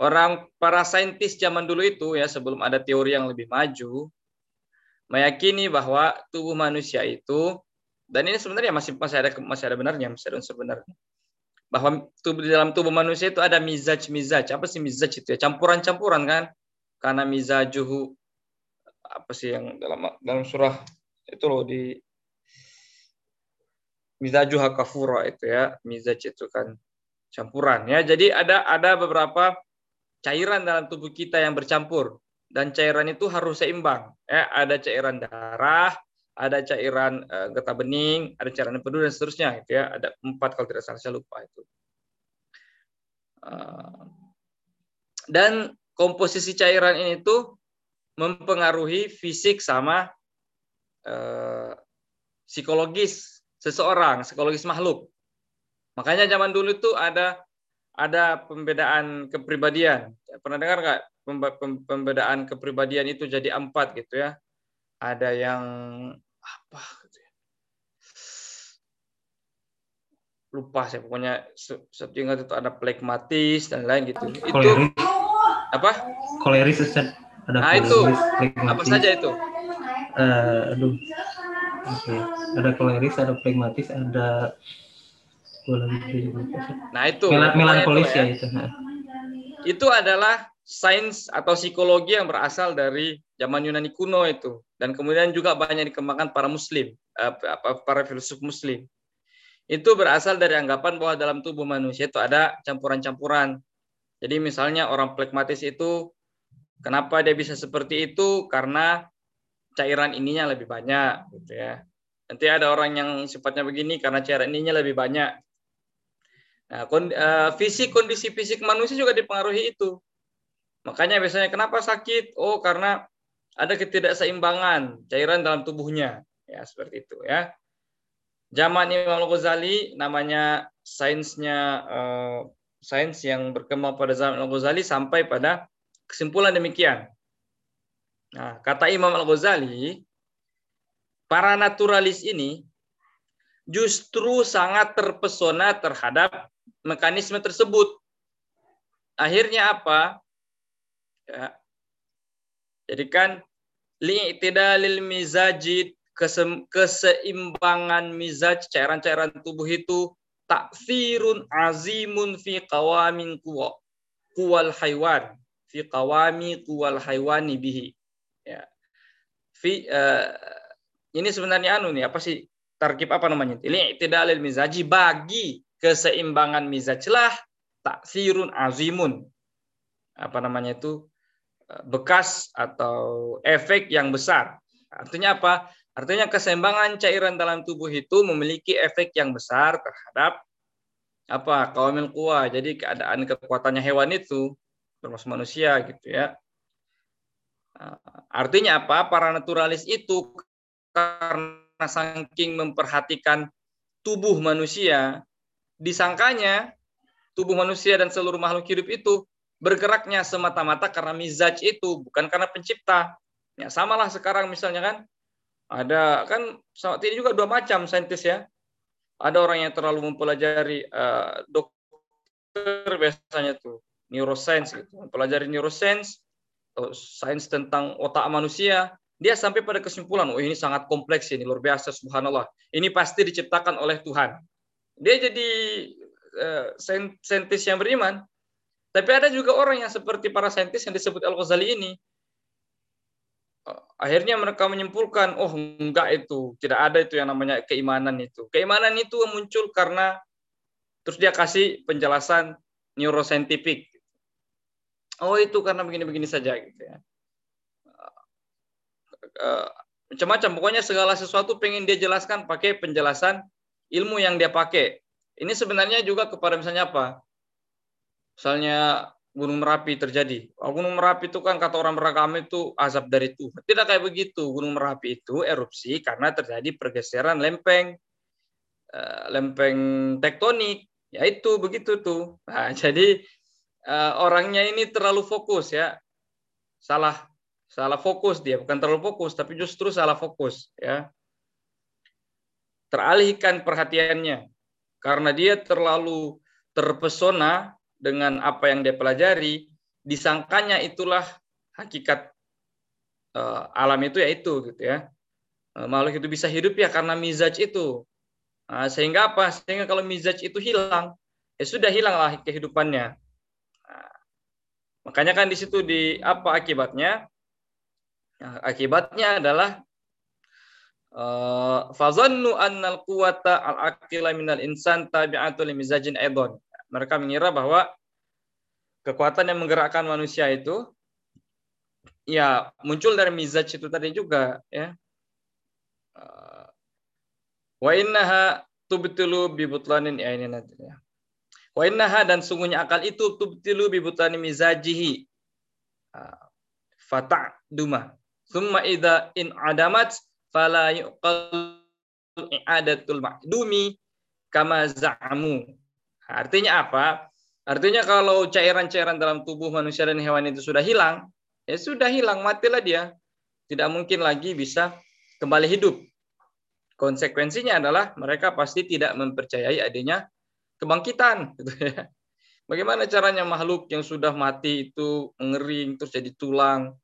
orang para saintis zaman dulu itu ya sebelum ada teori yang lebih maju meyakini bahwa tubuh manusia itu dan ini sebenarnya masih masih ada masih ada benarnya masih ada unsur benarnya bahwa tubuh di dalam tubuh manusia itu ada mizaj mizaj apa sih mizaj itu ya? Campuran campuran kan? Karena mizajuhu apa sih yang dalam dalam surah itu loh di mizajuha kafura itu ya. Mizaj itu kan campuran ya. Jadi ada ada beberapa cairan dalam tubuh kita yang bercampur dan cairan itu harus seimbang. Ya, ada cairan darah, ada cairan uh, getah bening, ada cairan empedu dan seterusnya. Gitu ya. Ada empat kalau tidak salah saya lupa itu. Uh, dan komposisi cairan ini tuh mempengaruhi fisik sama uh, psikologis seseorang, psikologis makhluk. Makanya zaman dulu tuh ada ada pembedaan kepribadian. Pernah dengar nggak pembedaan kepribadian itu jadi empat gitu ya? Ada yang apa? Gitu ya. Lupa saya pokoknya seingat itu ada plekmatis dan lain gitu. Koleris. Itu apa? Koleris Ustaz. Ada nah itu plekmatis. apa saja itu? Uh, aduh. Oke. Ada koleris, ada plekmatis, ada Nah itu Mel melankolis ya, ya itu. Nah. Itu adalah sains atau psikologi yang berasal dari zaman Yunani kuno itu dan kemudian juga banyak dikembangkan para muslim, eh, para filsuf muslim. Itu berasal dari anggapan bahwa dalam tubuh manusia itu ada campuran-campuran. Jadi misalnya orang plekmatis itu kenapa dia bisa seperti itu karena cairan ininya lebih banyak gitu ya. Nanti ada orang yang sifatnya begini karena cairan ininya lebih banyak. Nah, uh, fisik kondisi fisik manusia juga dipengaruhi itu. Makanya biasanya kenapa sakit? Oh, karena ada ketidakseimbangan cairan dalam tubuhnya. Ya, seperti itu ya. Zaman Imam Al-Ghazali namanya sainsnya uh, sains yang berkembang pada zaman Al-Ghazali sampai pada kesimpulan demikian. Nah, kata Imam Al-Ghazali, para naturalis ini justru sangat terpesona terhadap mekanisme tersebut. Akhirnya apa? Ya. Jadi kan li'tidalil mizajid keseimbangan mizaj cairan-cairan tubuh itu takfirun azimun fi qawamin kuwa kuwal haywan fi qawami kuwal haywani bihi ya fi uh, ini sebenarnya anu nih apa sih tarkib apa namanya ini tidak mizaji bagi keseimbangan mizajlah taksirun azimun. Apa namanya itu? Eh, bekas atau efek yang besar. Artinya apa? Artinya keseimbangan cairan dalam tubuh itu memiliki efek yang besar terhadap apa? Kawamil kuwa. Jadi keadaan kekuatannya hewan itu termasuk manusia gitu ya. Eh, artinya apa? Para naturalis itu karena saking memperhatikan tubuh manusia, disangkanya tubuh manusia dan seluruh makhluk hidup itu bergeraknya semata-mata karena mizaj itu, bukan karena pencipta. Ya, samalah sekarang misalnya kan, ada kan ini juga dua macam saintis ya. Ada orang yang terlalu mempelajari uh, dokter biasanya tuh neuroscience gitu, mempelajari neuroscience atau sains tentang otak manusia, dia sampai pada kesimpulan, oh ini sangat kompleks ini, luar biasa, subhanallah. Ini pasti diciptakan oleh Tuhan dia jadi uh, saintis yang beriman. Tapi ada juga orang yang seperti para saintis yang disebut Al-Ghazali ini. Akhirnya mereka menyimpulkan, oh enggak itu, tidak ada itu yang namanya keimanan itu. Keimanan itu muncul karena terus dia kasih penjelasan neuroscientific. Oh itu karena begini-begini saja gitu ya. Uh, macam-macam. Pokoknya segala sesuatu pengen dia jelaskan pakai penjelasan ilmu yang dia pakai. Ini sebenarnya juga kepada misalnya apa? Misalnya Gunung Merapi terjadi. Oh, Gunung Merapi itu kan kata orang beragama itu azab dari Tuhan. Tidak kayak begitu. Gunung Merapi itu erupsi karena terjadi pergeseran lempeng uh, lempeng tektonik. Ya itu begitu tuh. Nah, jadi uh, orangnya ini terlalu fokus ya. Salah salah fokus dia, bukan terlalu fokus tapi justru salah fokus ya teralihkan perhatiannya karena dia terlalu terpesona dengan apa yang dia pelajari, disangkanya itulah hakikat uh, alam itu ya itu gitu ya. Uh, makhluk itu bisa hidup ya karena mizaj itu. Nah, sehingga apa? Sehingga kalau mizaj itu hilang, ya sudah hilanglah kehidupannya. Nah, makanya kan di situ di apa akibatnya? Nah, akibatnya adalah fazannu annal quwata al aqila minal insan tabi'atul mizajin aidon. Mereka mengira bahwa kekuatan yang menggerakkan manusia itu ya muncul dari mizaj itu tadi juga ya. Uh, Wa innaha tubtilu bi butlanin ya ini nanti ya. Wa innaha dan sungguhnya akal itu tubtilu bi butlani mizajihi. Fata' duma. Thumma idza in adamat fala yuqal i'adatul ma'dumi kama za'amu. Artinya apa? Artinya kalau cairan-cairan dalam tubuh manusia dan hewan itu sudah hilang, ya sudah hilang, matilah dia. Tidak mungkin lagi bisa kembali hidup. Konsekuensinya adalah mereka pasti tidak mempercayai adanya kebangkitan. Gitu ya. Bagaimana caranya makhluk yang sudah mati itu mengering terus jadi tulang,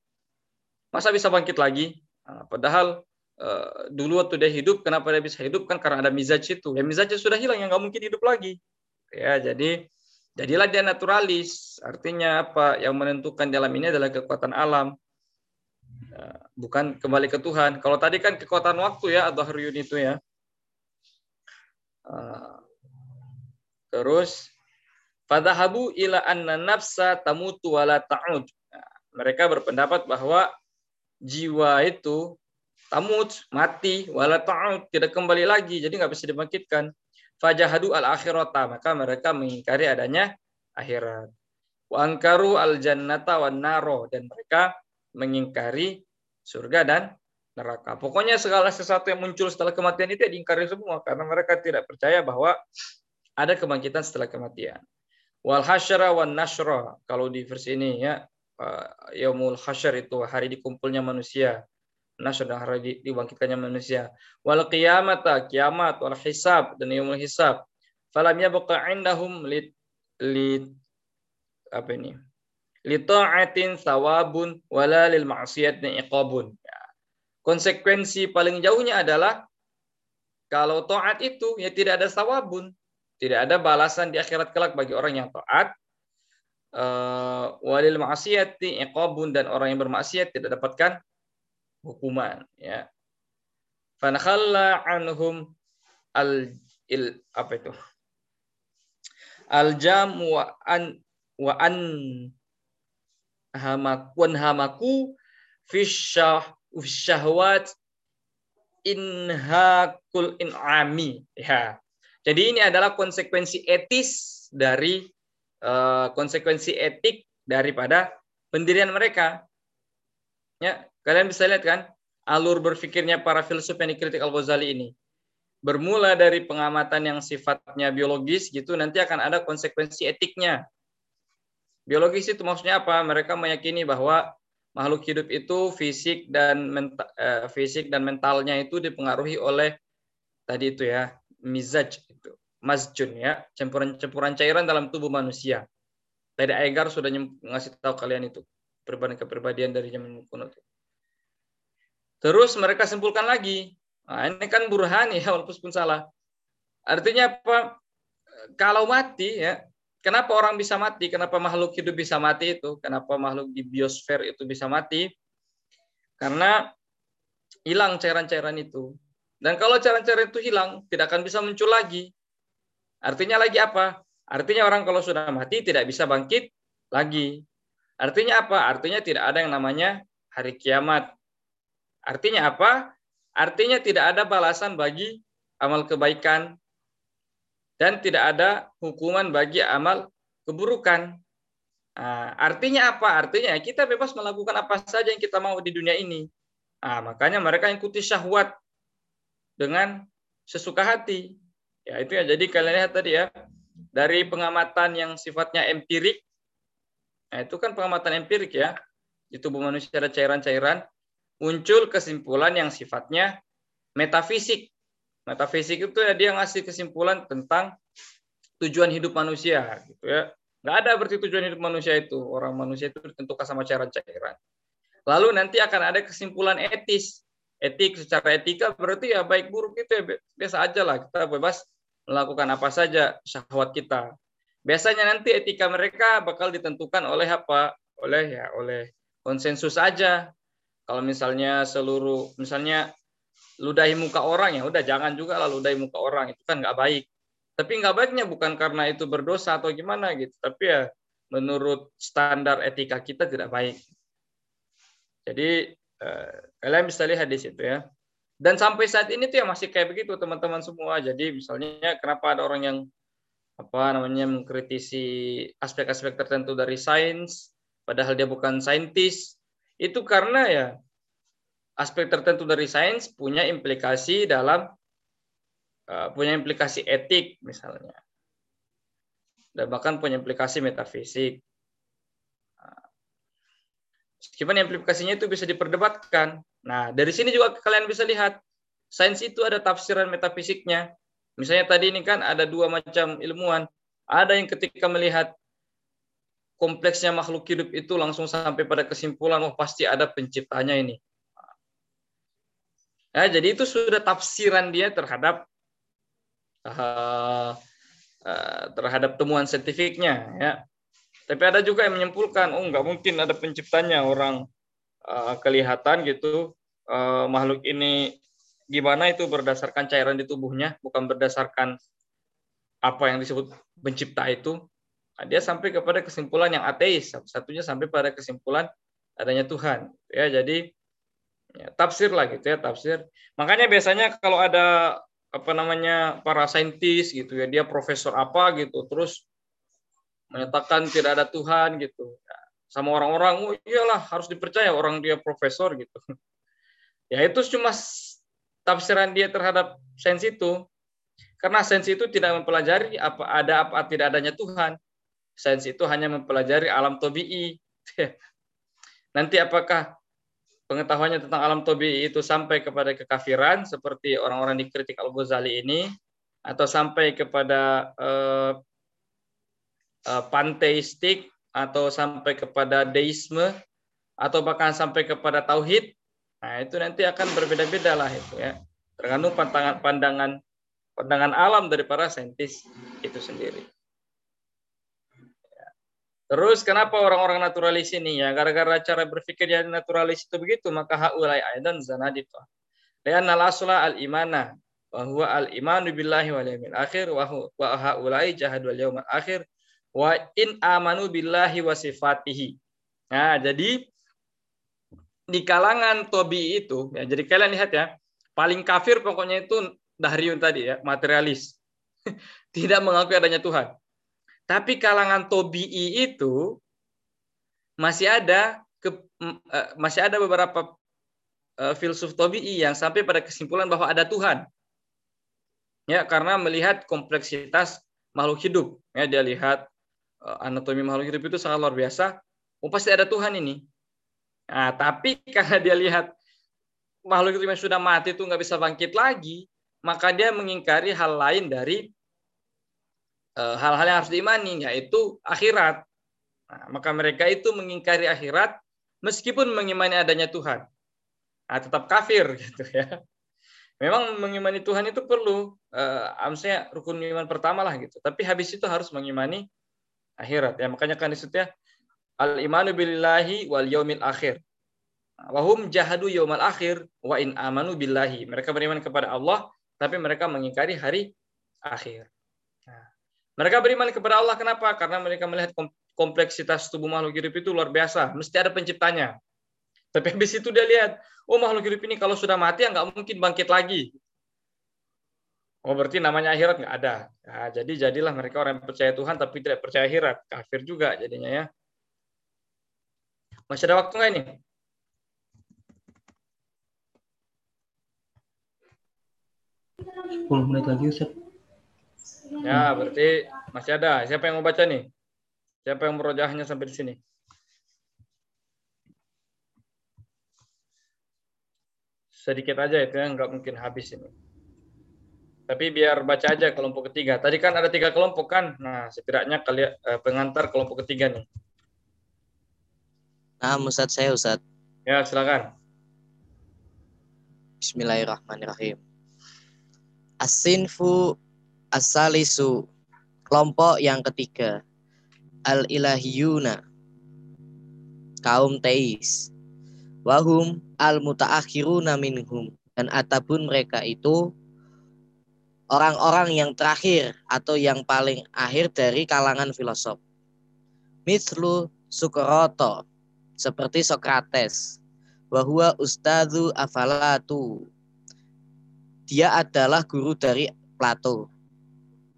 masa bisa bangkit lagi? Nah, padahal uh, dulu waktu dia hidup, kenapa dia bisa hidup kan karena ada mizaj itu. Ya mizajnya sudah hilang, yang nggak mungkin hidup lagi. Ya jadi jadilah dia naturalis. Artinya apa? Yang menentukan dalam ini adalah kekuatan alam bukan kembali ke Tuhan. Kalau tadi kan kekuatan waktu ya atau haryun itu ya. Terus fadhahabu ila anna nafsa tamutu wala ta'ud. mereka berpendapat bahwa jiwa itu tamut mati wala ta'ud tidak kembali lagi jadi nggak bisa dibangkitkan. Fajahadu al akhirata maka mereka mengingkari adanya akhirat. Wa ankaru al jannata wan naro dan mereka mengingkari surga dan neraka. Pokoknya segala sesuatu yang muncul setelah kematian itu ya diingkari semua karena mereka tidak percaya bahwa ada kebangkitan setelah kematian. Wal hasyara wan nashra kalau di versi ini ya yaumul hasyar itu hari dikumpulnya manusia. Nasr dan hari dibangkitkannya manusia. Wal qiyamata kiamat wal hisab dan yaumul hisab. Falam yabqa indahum lit, lit apa ini? li ta'atin sawabun wala lil ma'siyatin iqabun. Ya. Konsekuensi paling jauhnya adalah kalau taat itu ya tidak ada sawabun, tidak ada balasan di akhirat kelak bagi orang yang taat. Uh, walil ma'siyati iqabun dan orang yang bermaksiat tidak dapatkan hukuman ya. Fanakhalla anhum al il apa itu? Al jam wa an wa an hamakun hamaku fisyahwat inhakul in'ami ya jadi ini adalah konsekuensi etis dari uh, konsekuensi etik daripada pendirian mereka ya kalian bisa lihat kan alur berpikirnya para filsuf yang dikritik Al Ghazali ini bermula dari pengamatan yang sifatnya biologis gitu nanti akan ada konsekuensi etiknya Biologis itu maksudnya apa? Mereka meyakini bahwa makhluk hidup itu fisik dan mental, eh, fisik dan mentalnya itu dipengaruhi oleh tadi itu ya mizaj itu masjun ya campuran-campuran cairan dalam tubuh manusia. Tadi Egar sudah ngasih tahu kalian itu perbedaan kepribadian dari zaman kuno itu. Terus mereka simpulkan lagi, nah, ini kan burhan ya walaupun salah. Artinya apa? Kalau mati ya Kenapa orang bisa mati? Kenapa makhluk hidup bisa mati itu? Kenapa makhluk di biosfer itu bisa mati? Karena hilang cairan-cairan itu. Dan kalau cairan-cairan itu hilang, tidak akan bisa muncul lagi. Artinya lagi apa? Artinya orang kalau sudah mati tidak bisa bangkit lagi. Artinya apa? Artinya tidak ada yang namanya hari kiamat. Artinya apa? Artinya tidak ada balasan bagi amal kebaikan dan tidak ada hukuman bagi amal keburukan. Nah, artinya apa? Artinya kita bebas melakukan apa saja yang kita mau di dunia ini. Nah, makanya mereka ikuti syahwat dengan sesuka hati. Ya itu ya. Jadi kalian lihat tadi ya dari pengamatan yang sifatnya empirik. Nah, itu kan pengamatan empirik ya. Di tubuh manusia ada cairan-cairan muncul kesimpulan yang sifatnya metafisik. Metafisik itu ya dia ngasih kesimpulan tentang tujuan hidup manusia gitu ya. Nggak ada berarti tujuan hidup manusia itu. Orang manusia itu ditentukan sama cairan-cairan. Lalu nanti akan ada kesimpulan etis. Etik secara etika berarti ya baik buruk itu ya biasa aja lah. Kita bebas melakukan apa saja syahwat kita. Biasanya nanti etika mereka bakal ditentukan oleh apa? Oleh ya oleh konsensus aja. Kalau misalnya seluruh misalnya ludahi muka orang ya udah jangan juga lah ludahi muka orang itu kan nggak baik. Tapi nggak baiknya bukan karena itu berdosa atau gimana gitu tapi ya menurut standar etika kita tidak baik. Jadi eh, kalian bisa lihat di situ ya. Dan sampai saat ini tuh ya masih kayak begitu teman-teman semua. Jadi misalnya kenapa ada orang yang apa namanya mengkritisi aspek-aspek tertentu dari sains padahal dia bukan saintis itu karena ya aspek tertentu dari sains punya implikasi dalam Eh, punya implikasi etik misalnya dan bahkan punya implikasi metafisik. Nah, meskipun implikasinya itu bisa diperdebatkan. Nah, dari sini juga kalian bisa lihat sains itu ada tafsiran metafisiknya. Misalnya tadi ini kan ada dua macam ilmuwan. Ada yang ketika melihat kompleksnya makhluk hidup itu langsung sampai pada kesimpulan, oh pasti ada penciptanya ini. Ya, jadi itu sudah tafsiran dia terhadap uh, uh, terhadap temuan saintifiknya ya tapi ada juga yang menyimpulkan oh nggak mungkin ada penciptanya orang uh, kelihatan gitu uh, makhluk ini gimana itu berdasarkan cairan di tubuhnya bukan berdasarkan apa yang disebut pencipta itu nah, dia sampai kepada kesimpulan yang ateis. Satu-satunya sampai pada kesimpulan adanya Tuhan. Ya jadi ya, tafsir lah gitu ya tafsir. Makanya biasanya kalau ada apa namanya para saintis gitu ya dia profesor apa gitu terus menyatakan tidak ada Tuhan gitu. Ya, sama orang-orang oh iyalah harus dipercaya orang dia profesor gitu. Ya itu cuma tafsiran dia terhadap sains itu. Karena sains itu tidak mempelajari apa ada apa tidak adanya Tuhan sains itu hanya mempelajari alam tobi'i. Nanti apakah pengetahuannya tentang alam tobi itu sampai kepada kekafiran seperti orang-orang dikritik Al-Ghazali ini atau sampai kepada uh, uh, panteistik atau sampai kepada deisme atau bahkan sampai kepada tauhid? Nah itu nanti akan berbeda-beda lah itu ya. Tergantung pandangan pandangan pandangan alam dari para saintis itu sendiri Terus kenapa orang-orang naturalis ini ya? Gara-gara cara berpikir yang naturalis itu begitu, maka haulai aidan zanadiqah. Lianna al-asla al-imana wa huwa al-imanu billahi wal yawmil akhir wa haulai jahadul yawmil akhir wa in amanu billahi wa sifatihi. Nah, jadi di kalangan tobi itu, ya, jadi kalian lihat ya, paling kafir pokoknya itu Dahriyun tadi ya, materialis. Tidak mengakui adanya Tuhan. Tapi kalangan tobi'i itu masih ada ke, uh, masih ada beberapa uh, filsuf tobi'i yang sampai pada kesimpulan bahwa ada Tuhan. Ya, karena melihat kompleksitas makhluk hidup. Ya, dia lihat uh, anatomi makhluk hidup itu sangat luar biasa. Oh, pasti ada Tuhan ini. Nah, tapi karena dia lihat makhluk hidup yang sudah mati itu nggak bisa bangkit lagi, maka dia mengingkari hal lain dari Eh, hal-hal yang harus diimani yaitu akhirat. Nah, maka mereka itu mengingkari akhirat meskipun mengimani adanya Tuhan. Nah, tetap kafir gitu ya. Memang mengimani Tuhan itu perlu maksudnya rukun iman pertama lah gitu. Tapi habis itu harus mengimani akhirat. Ya makanya kan disebutnya al imanu billahi wal yaumil akhir. Wahum jahadu yaumal akhir wa in amanu billahi. Mereka beriman kepada Allah tapi mereka mengingkari hari akhir. Mereka beriman kepada Allah kenapa? Karena mereka melihat kompleksitas tubuh makhluk hidup itu luar biasa. Mesti ada penciptanya. Tapi habis itu dia lihat, oh makhluk hidup ini kalau sudah mati ya nggak mungkin bangkit lagi. Oh berarti namanya akhirat nggak ada. Nah, jadi jadilah mereka orang yang percaya Tuhan tapi tidak percaya akhirat. Kafir juga jadinya ya. Masih ada waktu nggak ini? Sepuluh menit lagi Ustaz. Ya, berarti masih ada. Siapa yang mau baca nih? Siapa yang merojahnya sampai di sini? Sedikit aja itu ya, nggak mungkin habis ini. Tapi biar baca aja kelompok ketiga. Tadi kan ada tiga kelompok kan. Nah, setidaknya kalian eh, pengantar kelompok ketiga nih. Nah, Ustaz saya Ustaz. Ya, silakan. Bismillahirrahmanirrahim. Asinfu asalisu kelompok yang ketiga. Al ilahiyuna kaum teis. Wahum al mutaakhiruna minhum. Dan ataupun mereka itu orang-orang yang terakhir atau yang paling akhir dari kalangan filosof. Mislu Sukroto seperti Sokrates bahwa Ustadzu Afalatu. Dia adalah guru dari Plato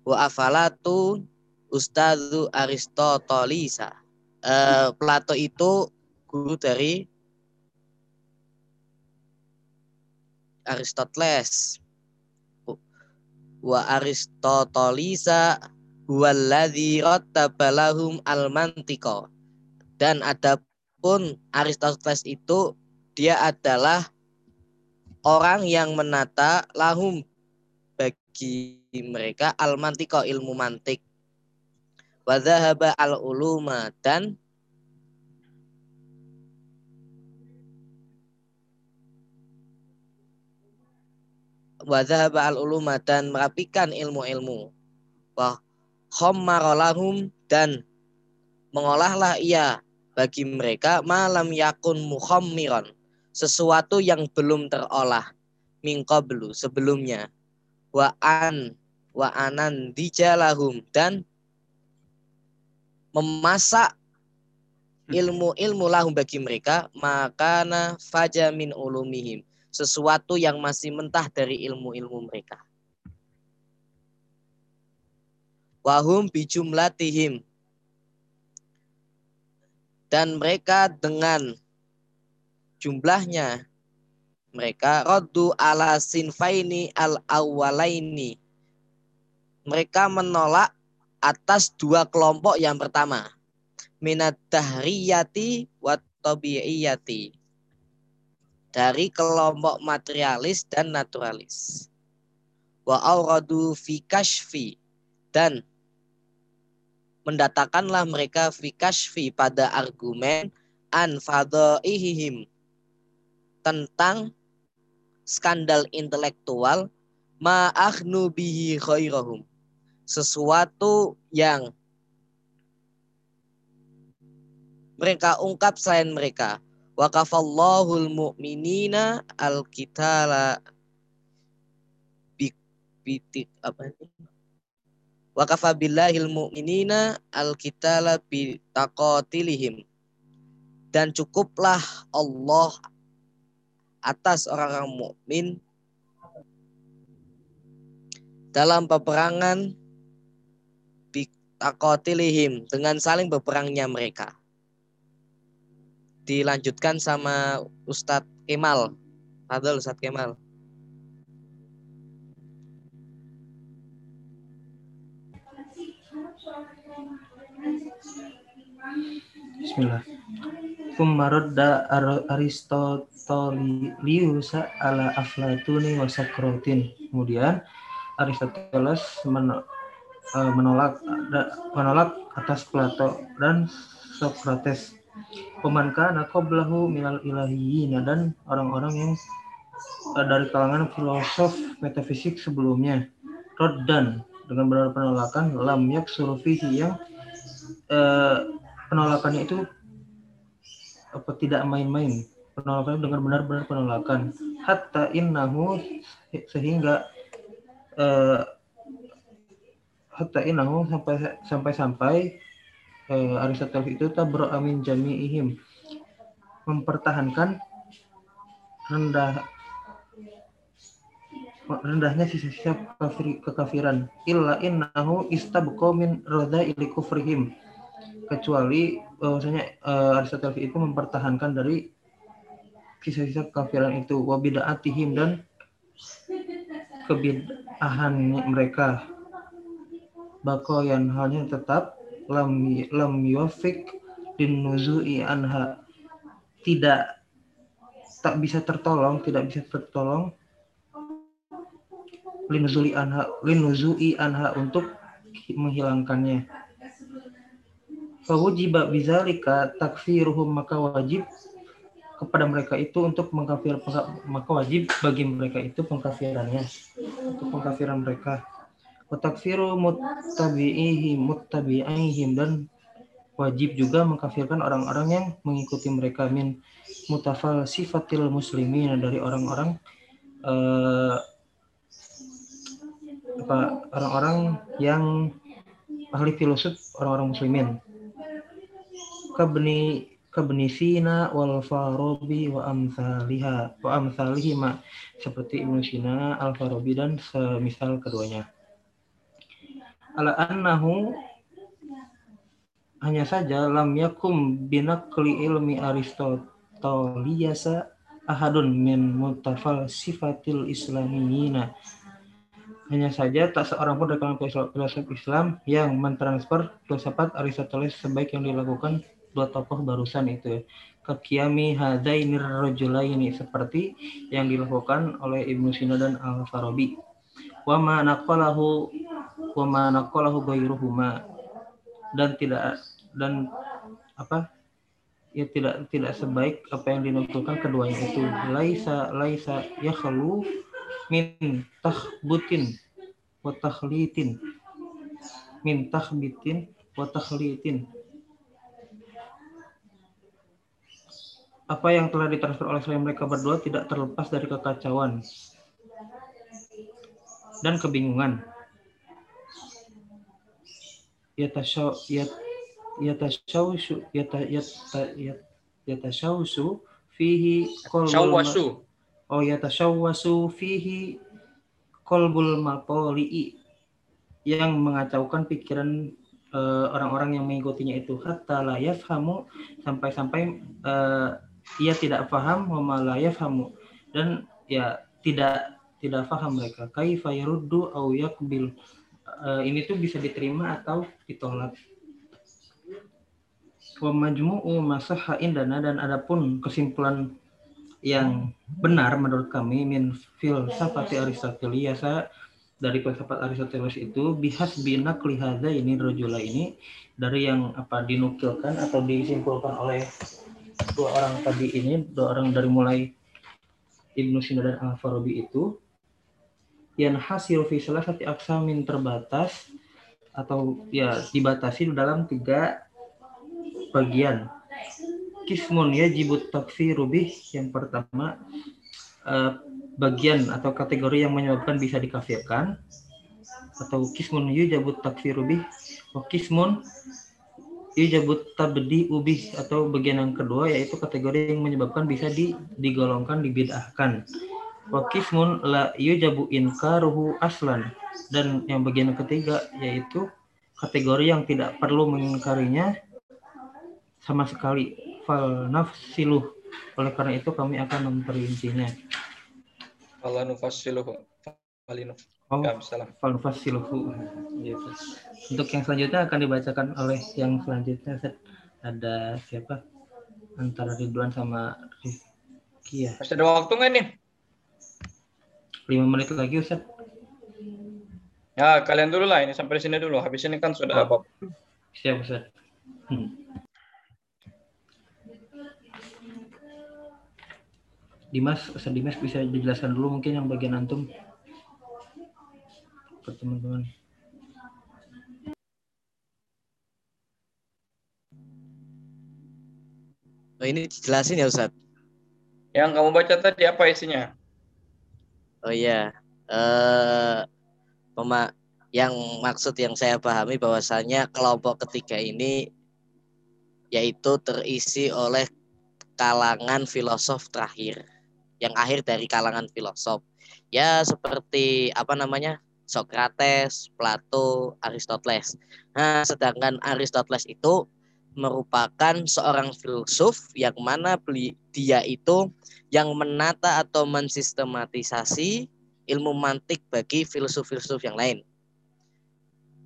wa Afalatu Ustadzu Aristotelisa. Eh, Plato itu guru dari Aristoteles. Wa Aristotelisa huwallazi rattabalahum al-mantiqa. Dan adapun Aristoteles itu dia adalah orang yang menata lahum bagi mereka al-mantiqa ilmu mantik. Wa dhahaba al-uluma dan wa dhahaba al-uluma dan merapikan ilmu-ilmu. Wa khammaralahum dan mengolahlah ia bagi mereka malam yakun muhammiron sesuatu yang belum terolah mingkoblu sebelumnya wa an wa anan dijalahum dan memasak ilmu-ilmu lahum bagi mereka makana fajamin ulumihim sesuatu yang masih mentah dari ilmu-ilmu mereka. Wahum bijumlatihim. Dan mereka dengan jumlahnya mereka raddu ala sinfaini al awalaini mereka menolak atas dua kelompok yang pertama. Minat dahriyati wa dari kelompok materialis dan naturalis. Wa auradu fi kashfi. Dan mendatangkanlah mereka fi kashfi pada argumen an fadhaihim tentang skandal intelektual ma'akhnu bihi khairahum. Sesuatu yang mereka ungkap selain mereka. Waqafallahul mu'minina al-qitala bitik apa ini? Waqafa billahil mu'minina al-qitala bi taqatilihim. Dan cukuplah Allah atas orang-orang mukmin dalam peperangan bi taqatilihim dengan saling berperangnya mereka. Dilanjutkan sama Ustadz Kemal. Adol Ustadz Kemal. Bismillah. Thumma radda Ar- Aristotelius ala Aflatuni wa Sokratin. Kemudian Aristoteles men- eh, menolak menolak atas Plato dan Socrates. Paman kana qablahu minal ilahiyina dan orang-orang yang eh, dari kalangan filosof metafisik sebelumnya. Roddan dengan benar penolakan lam fihi yang eh, penolakannya itu apa tidak main-main? Penolakannya dengan benar-benar penolakan. Hatta innahu sehingga eh, hatta innahu sampai sampai sampai eh, Aristoteles itu tabra amin jami'ihim. Mempertahankan rendah rendahnya sisa-sisa kafir, kekafiran. Illa innahu istabqa min radha'ili kufrihim kecuali bahwasanya uh, Aristoteles itu mempertahankan dari sisa-sisa kekafiran itu. Wabidaatihim dan kebidahan mereka. Bakoyan halnya tetap lam lam yuafik din nuzu'i anha. Tidak tak bisa tertolong tidak bisa tertolong linuzuli anha linuzui anha untuk menghilangkannya. Fawujiba bizalika takfiruhum maka wajib kepada mereka itu untuk mengkafir maka wajib bagi mereka itu pengkafirannya untuk pengkafiran mereka. Wa takfiru muttabi'ihim muttabi'ihim dan wajib juga mengkafirkan orang-orang yang mengikuti mereka. Min mutafal sifatil muslimin dari orang-orang eh, apa orang-orang yang ahli filosof orang-orang muslimin kabni kabni Sina wal Farabi wa amsaliha. Wa amsalihi ma. Seperti Ibnu Sina, Al Farabi dan semisal keduanya. Ala annahu hanya saja lam yakum binakli ilmi Aristoteliyasa ahadun min mutafal sifatil islamiyina. Hanya saja tak seorang pun dari kalangan filosof Islam yang mentransfer filsafat Aristoteles sebaik yang dilakukan dua tokoh barusan itu. Kekiami hadainir rajulaini seperti yang dilakukan oleh Ibnu Sina dan Al Farabi wa ma naqalahu wa ma naqalahu ghairuhuma. Dan tidak dan apa? Ya tidak tidak sebaik apa yang dinukilkan keduanya itu. Laisa laisa yakhlu min tahbutin wa takhlitin. Min tahbitin wa apa yang telah ditransfer oleh selain mereka berdua tidak terlepas dari kekacauan dan kebingungan. Yatashaw yat yatashawsu yata yata yatashawsu fihi qalbul Syawwasu. oh yatashawwasu fihi qalbul matoli'i yang mengacaukan pikiran eh, orang-orang yang mengikutinya itu hatta la yafhamu sampai-sampai eh, ia tidak paham wa ma la yafhamu. Dan ya tidak tidak paham mereka. Kaifa yaruddu au yakbil. Eh, ini tuh bisa diterima atau ditolak. Wa majmu'u masahha indana dan adapun kesimpulan yang benar menurut kami min filsafati Aristoteles dari filsafat Aristoteles itu bihas binak lihada ini rojula ini dari yang apa dinukilkan atau disimpulkan oleh dua orang tadi ini dua orang dari mulai Ibnu Sina dan Al Farabi itu yang hasil fi salasati aksamin terbatas atau ya dibatasi dalam tiga bagian. Kismun ya jibut takfiru bih yang pertama eh, bagian atau kategori yang menyebabkan bisa dikafirkan atau kismun yujabut takfiru bih wa kismun yujabut tabdi ubih atau bagian yang kedua yaitu kategori yang menyebabkan bisa di, digolongkan dibid'ahkan. Wa kismun la yujabu inkaruhu aslan. Dan yang bagian ketiga yaitu kategori yang tidak perlu mengingkarinya sama sekali. Fal nafsiluh. Oleh karena itu kami akan memperincinya. Allah nufassiluhu. Oh Ya, gitu. untuk yang selanjutnya akan dibacakan oleh yang selanjutnya Ustaz. ada siapa antara Ridwan sama Rizky ya Masih ada waktu nggak nih? lima menit lagi Ustaz Ya, kalian dulu lah. Ini sampai sini dulu. Habis ini kan sudah Oh. apa? Siap Ustaz. Hmm. Dimas, Ustaz Dimas bisa dijelaskan dulu mungkin yang bagian antum ke teman-teman. Oh, ini dijelasin ya Ustaz. Yang kamu baca tadi apa isinya? Oh iya. Eh pema- yang maksud yang saya pahami bahwasanya kelompok ketiga ini yaitu terisi oleh kalangan filosof terakhir. Yang akhir dari kalangan filosof. Ya seperti apa namanya? Socrates, Plato, Aristoteles. Nah, sedangkan Aristoteles itu merupakan seorang filsuf yang mana beli dia itu yang menata atau mensistematisasi ilmu mantik bagi filsuf-filsuf yang lain.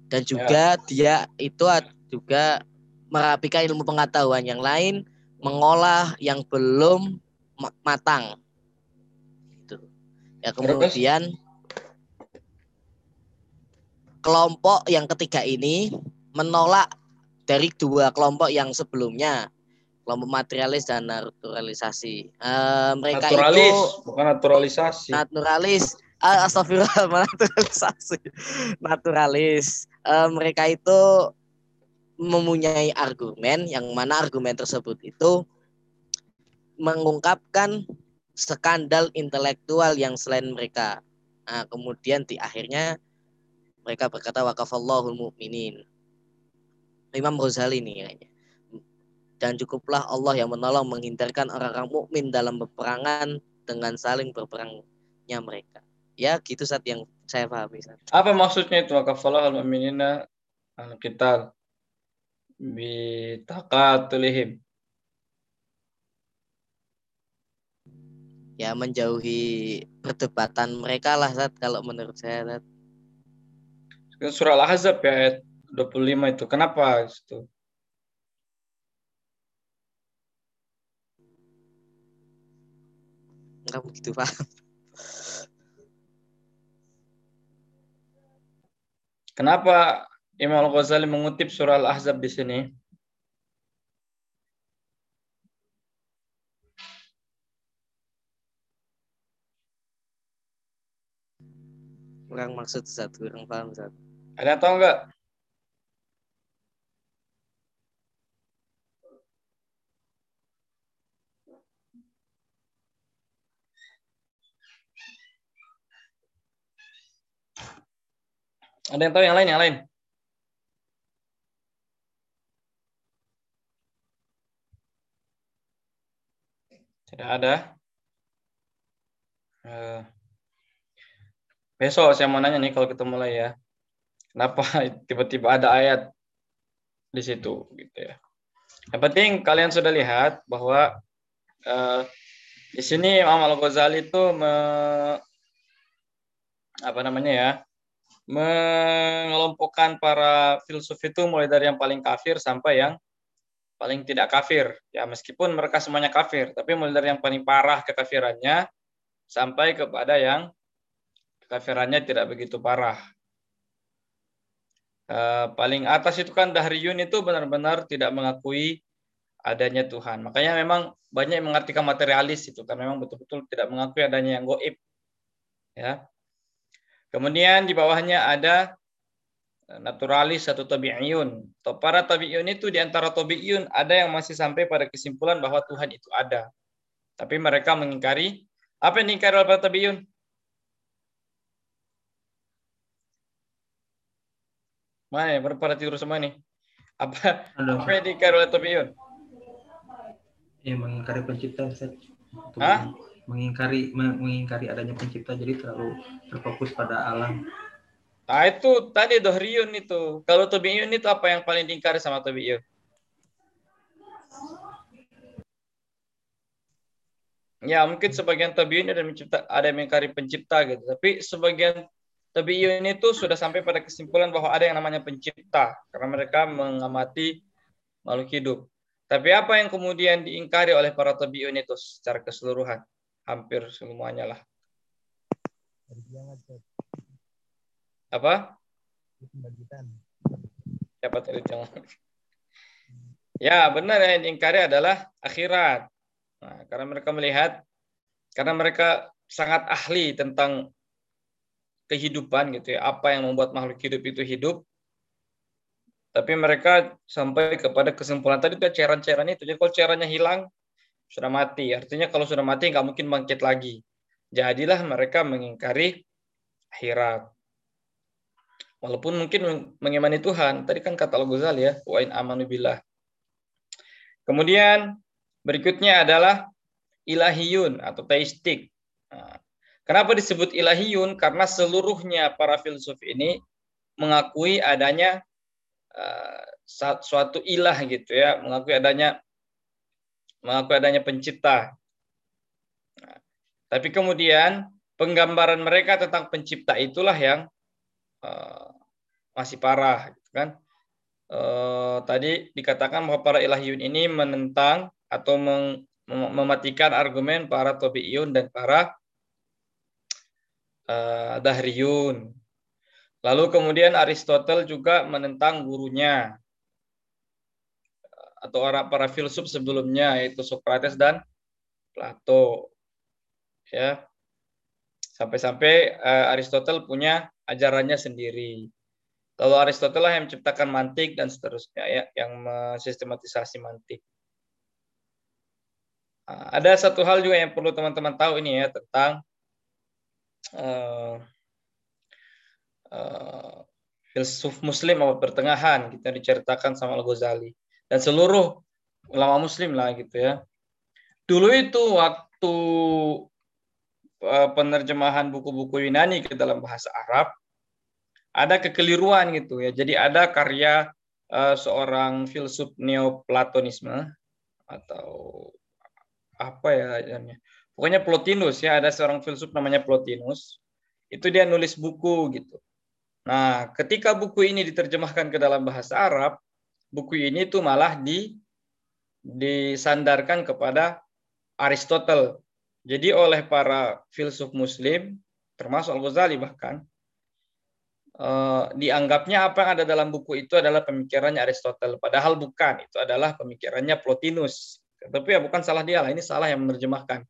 Dan juga dia itu juga merapikan ilmu pengetahuan yang lain, mengolah yang belum ma- matang. Gitu. Ya kemudian kelompok yang ketiga ini menolak dari dua kelompok yang sebelumnya kelompok materialis dan naturalisasi. Eh, mereka Naturalis, itu bukan naturalisasi. naturalis ah, astagfirullah naturalisasi naturalis Eh, mereka itu mempunyai argumen yang mana argumen tersebut itu mengungkapkan skandal intelektual yang selain mereka nah, kemudian di akhirnya mereka berkata wakafallahul mu'minin Imam Ghazali ini kayaknya dan cukuplah Allah yang menolong menghindarkan orang-orang mukmin dalam peperangan dengan saling berperangnya mereka ya gitu saat yang saya pahami Ustaz. Apa maksudnya itu? Wakafalah al-mu'minina al-qital bitaqatulihim. ya menjauhi perdebatan mereka lah Zat, kalau menurut saya Zat. Surah Al-Ahzab ya ayat 25 itu. Kenapa itu? Enggak begitu paham. Kenapa Imam Al-Ghazali mengutip surah Al-Ahzab di sini? Kurang maksud Zat, kurang paham Zat. Ada yang tahu enggak? Ada yang tahu yang lain? Yang lain? Tidak ada. Eh, besok saya mau nanya nih kalau kita mulai ya. Kenapa tiba-tiba ada ayat di situ gitu ya. Yang penting kalian sudah lihat bahwa eh, di sini Imam Al-Ghazali itu me, apa namanya ya? mengelompokkan para filsuf itu mulai dari yang paling kafir sampai yang paling tidak kafir. Ya, meskipun mereka semuanya kafir, tapi mulai dari yang paling parah kekafirannya sampai kepada yang kekafirannya tidak begitu parah. Eh, paling atas itu kan Dahriyun itu benar-benar tidak mengakui adanya Tuhan. Makanya memang banyak yang mengartikan materialis itu kan memang betul-betul tidak mengakui adanya yang goib. Ya. Kemudian di bawahnya ada naturalis atau tabi'iyun. Para tabi'iyun itu di antara tabi'iyun ada yang masih sampai pada kesimpulan bahwa Tuhan itu ada. Tapi mereka mengingkari apa yang diingkari oleh para tabi'iyun? Mana ya, pada tidur semua nih? Apa, Ada apa yang diingkari oleh tabi'iyun? yang mengingkari pencipta Ustaz. Hah? mengingkari me- mengingkari adanya pencipta jadi terlalu terfokus pada alam. Nah itu tadi dohriyun itu. Kalau tabi'iyun itu apa yang paling diingkari sama tabi'iyun? Ya mungkin sebagian tabi'iyun ada mencipta ada yang mengingkari pencipta gitu. Tapi sebagian tabi'iyun itu sudah sampai pada kesimpulan bahwa ada yang namanya pencipta karena mereka mengamati makhluk hidup. Tapi apa yang kemudian diingkari oleh para tabi'iyun itu secara keseluruhan? Hampir semuanya lah. Apa? Siapa tadi yang Ya, benar yang diingkari adalah akhirat. Nah, karena mereka melihat karena mereka sangat ahli tentang kehidupan gitu ya, apa yang membuat makhluk hidup itu hidup. Tapi mereka sampai kepada kesimpulan tadi itu cairan-cairan itu. Jadi kalau cairannya hilang, sudah mati. Artinya kalau sudah mati nggak mungkin bangkit lagi. Jadilah mereka mengingkari akhirat. Walaupun mungkin mengimani Tuhan. Tadi kan kata Al-Ghazali ya, wa in amanu billah. Kemudian berikutnya adalah ilahiyun atau teistik. Nah, kenapa disebut ilahiyun? Karena seluruhnya para filsuf ini mengakui adanya uh, suatu ilah gitu ya, mengakui adanya mengakui adanya pencipta. Nah, tapi kemudian penggambaran mereka tentang pencipta itulah yang uh, masih parah, gitu kan? Uh, tadi dikatakan bahwa para ilahiyun ini menentang atau mem mematikan argumen para tobi'iyun dan para uh, dahriyun. Lalu kemudian Aristotle juga menentang gurunya atau orang para filsuf sebelumnya yaitu Socrates dan Plato. Ya. Sampai-sampai uh, punya ajarannya sendiri. Lalu Aristotle lah yang menciptakan mantik dan seterusnya ya, yang mensistematisasi mantik. Uh, ada satu hal juga yang perlu teman-teman tahu ini ya tentang uh, filsuf Muslim atau pertengahan kita diceritakan sama Al Ghazali dan seluruh ulama Muslim lah gitu ya. Dulu itu waktu uh, penerjemahan buku-buku Yunani ke dalam bahasa Arab ada kekeliruan gitu ya. Jadi ada karya uh, seorang filsuf Neoplatonisme atau apa ya namanya. Pokoknya Plotinus ya, ada seorang filsuf namanya Plotinus. Itu dia nulis buku gitu. Nah, ketika buku ini diterjemahkan ke dalam bahasa Arab, buku ini tuh malah di disandarkan kepada Aristotle. Jadi oleh para filsuf muslim, termasuk Al-Ghazali bahkan, eh, dianggapnya apa yang ada dalam buku itu adalah pemikirannya Aristotle. Padahal bukan, itu adalah pemikirannya Plotinus. Tapi ya bukan salah dia lah, ini salah yang menerjemahkan.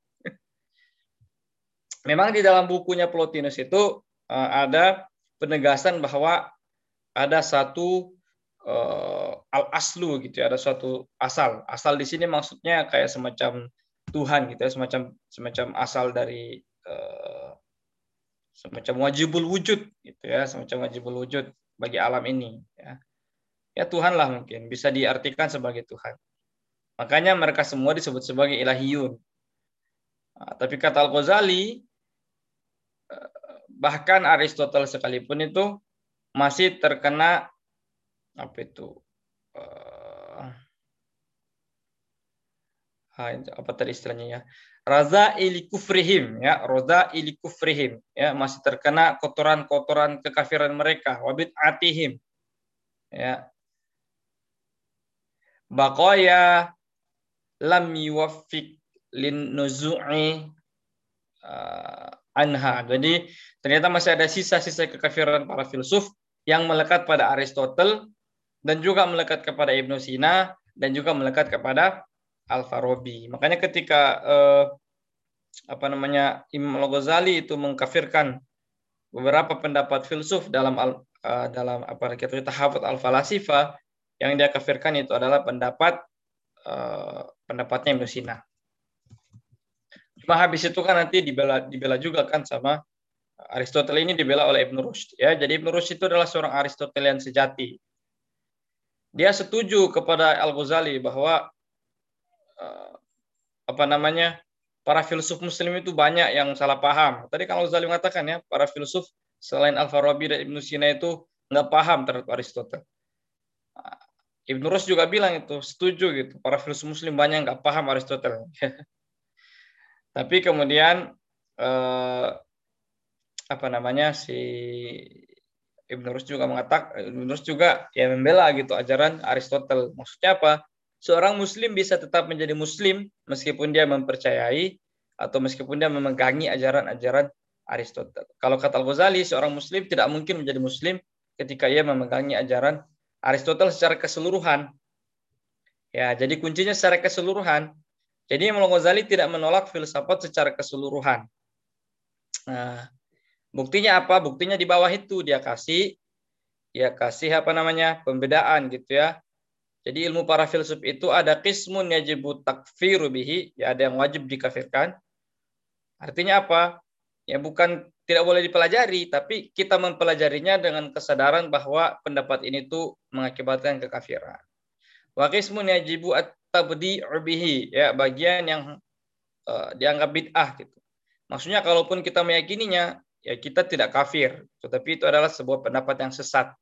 Memang di dalam bukunya Plotinus itu eh, ada penegasan bahwa ada satu uh, al aslu gitu ya, ada suatu asal. Asal di sini maksudnya kayak semacam Tuhan gitu ya, semacam semacam asal dari uh, semacam wajibul wujud gitu ya, semacam wajibul wujud bagi alam ini ya. Ya Tuhan lah mungkin bisa diartikan sebagai Tuhan. Makanya mereka semua disebut sebagai ilahiyun. Nah, tapi kata Al-Ghazali bahkan Aristoteles sekalipun itu masih terkena apa itu uh, apa tadi istilahnya ya? Raza ilikufrihim ya raza ilikufrihim ya masih terkena kotoran-kotoran kekafiran mereka. Wabit atihim ya. Bakoya lam yuwaffiq lin nuzu'i uh, anha. Jadi ternyata masih ada sisa-sisa kekafiran para filsuf yang melekat pada Aristotle dan juga melekat kepada Ibnu Sina dan juga melekat kepada Al-Farabi. Makanya ketika eh, apa namanya Imam Al-Ghazali itu mengkafirkan beberapa pendapat filsuf dalam al, uh, dalam apa kita tahafut al-falasifa yang dia kafirkan itu adalah pendapat uh, pendapatnya Ibnu Sina. Cuma habis itu kan nanti dibela dibela juga kan sama Aristoteles ini dibela oleh Ibn Rushd ya. Jadi Ibn Rushd itu adalah seorang Aristotelian sejati. Dia setuju kepada Al-Ghazali bahwa uh, apa namanya? para filsuf muslim itu banyak yang salah paham. Tadi kalau Ghazali mengatakan ya, para filsuf selain Al-Farabi dan Ibn Sina itu nggak paham terhadap Aristoteles. Ibn Rushd juga bilang itu setuju gitu. Para filsuf muslim banyak nggak paham Aristoteles. Tapi kemudian eh, apa namanya si Ibn Rus juga mengatakan Ibn Rus juga ya membela gitu ajaran Aristotle. Maksudnya apa? Seorang muslim bisa tetap menjadi muslim meskipun dia mempercayai atau meskipun dia memegangi ajaran-ajaran Aristotle. Kalau kata Al-Ghazali, seorang muslim tidak mungkin menjadi muslim ketika ia memegangi ajaran Aristotle secara keseluruhan. Ya, jadi kuncinya secara keseluruhan. Jadi Imam Ghazali tidak menolak filsafat secara keseluruhan. Nah, buktinya apa? Buktinya di bawah itu dia kasih dia kasih apa namanya? pembedaan gitu ya. Jadi ilmu para filsuf itu ada qismun yajibu takfiru bihi, ya ada yang wajib dikafirkan. Artinya apa? Ya bukan tidak boleh dipelajari, tapi kita mempelajarinya dengan kesadaran bahwa pendapat ini tuh mengakibatkan kekafiran. Wa qismun yajibu tabdi'u bihi ya bagian yang uh, dianggap bid'ah gitu. Maksudnya kalaupun kita meyakininya ya kita tidak kafir, tetapi itu adalah sebuah pendapat yang sesat.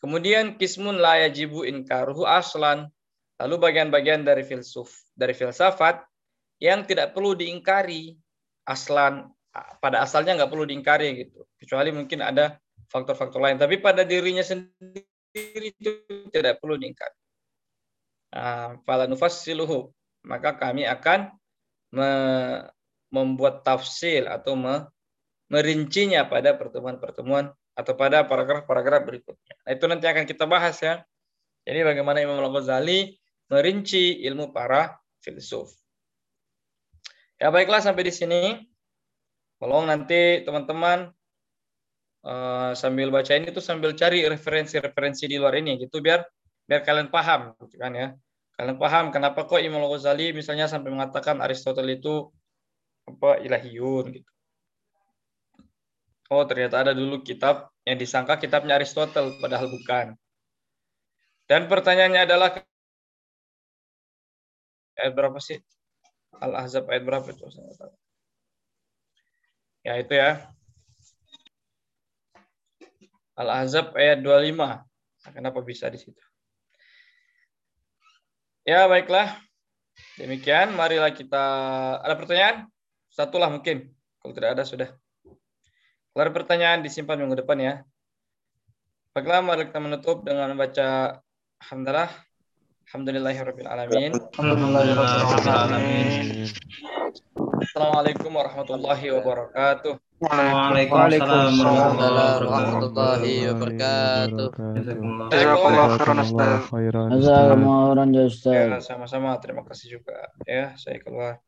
Kemudian kismun la yajibu inkaruhu aslan. Lalu bagian-bagian dari filsuf, dari filsafat yang tidak perlu diingkari aslan pada asalnya nggak perlu diingkari gitu. Kecuali mungkin ada faktor-faktor lain, tapi pada dirinya sendiri itu tidak perlu diingkari. Ah, fala nufassiluhu maka kami akan me membuat tafsil atau me merincinya pada pertemuan-pertemuan atau pada paragraf-paragraf berikutnya. Nah, itu nanti akan kita bahas ya. Jadi bagaimana Imam Al-Ghazali merinci ilmu para filsuf. Ya baiklah sampai di sini. Tolong nanti teman-teman uh, sambil baca ini tuh sambil cari referensi-referensi di luar ini gitu biar biar kalian paham gitu kan ya. Kalian paham kenapa kok Imam Al-Ghazali misalnya sampai mengatakan Aristoteles itu apa ilahiyun gitu. Oh, ternyata ada dulu kitab yang disangka kitabnya Aristoteles padahal bukan. Dan pertanyaannya adalah ayat berapa sih? Al-Ahzab ayat berapa itu? Ya, itu ya. Al-Ahzab ayat 25. Nah, kenapa bisa di situ? Ya, baiklah. Demikian, marilah kita ada pertanyaan? Satu lah mungkin. Kalau tidak ada sudah. Kalau ada pertanyaan disimpan minggu depan ya. Baiklah, mari kita menutup dengan membaca Alhamdulillah. Alhamdulillahirabbil alamin. Assalamualaikum warahmatullahi wabarakatuh. Waalaikumsalam warahmatullahi wabarakatuh. Jazakumullah khairan ya Ustaz. Ya, sama-sama. Terima kasih juga. Ya, saya keluar.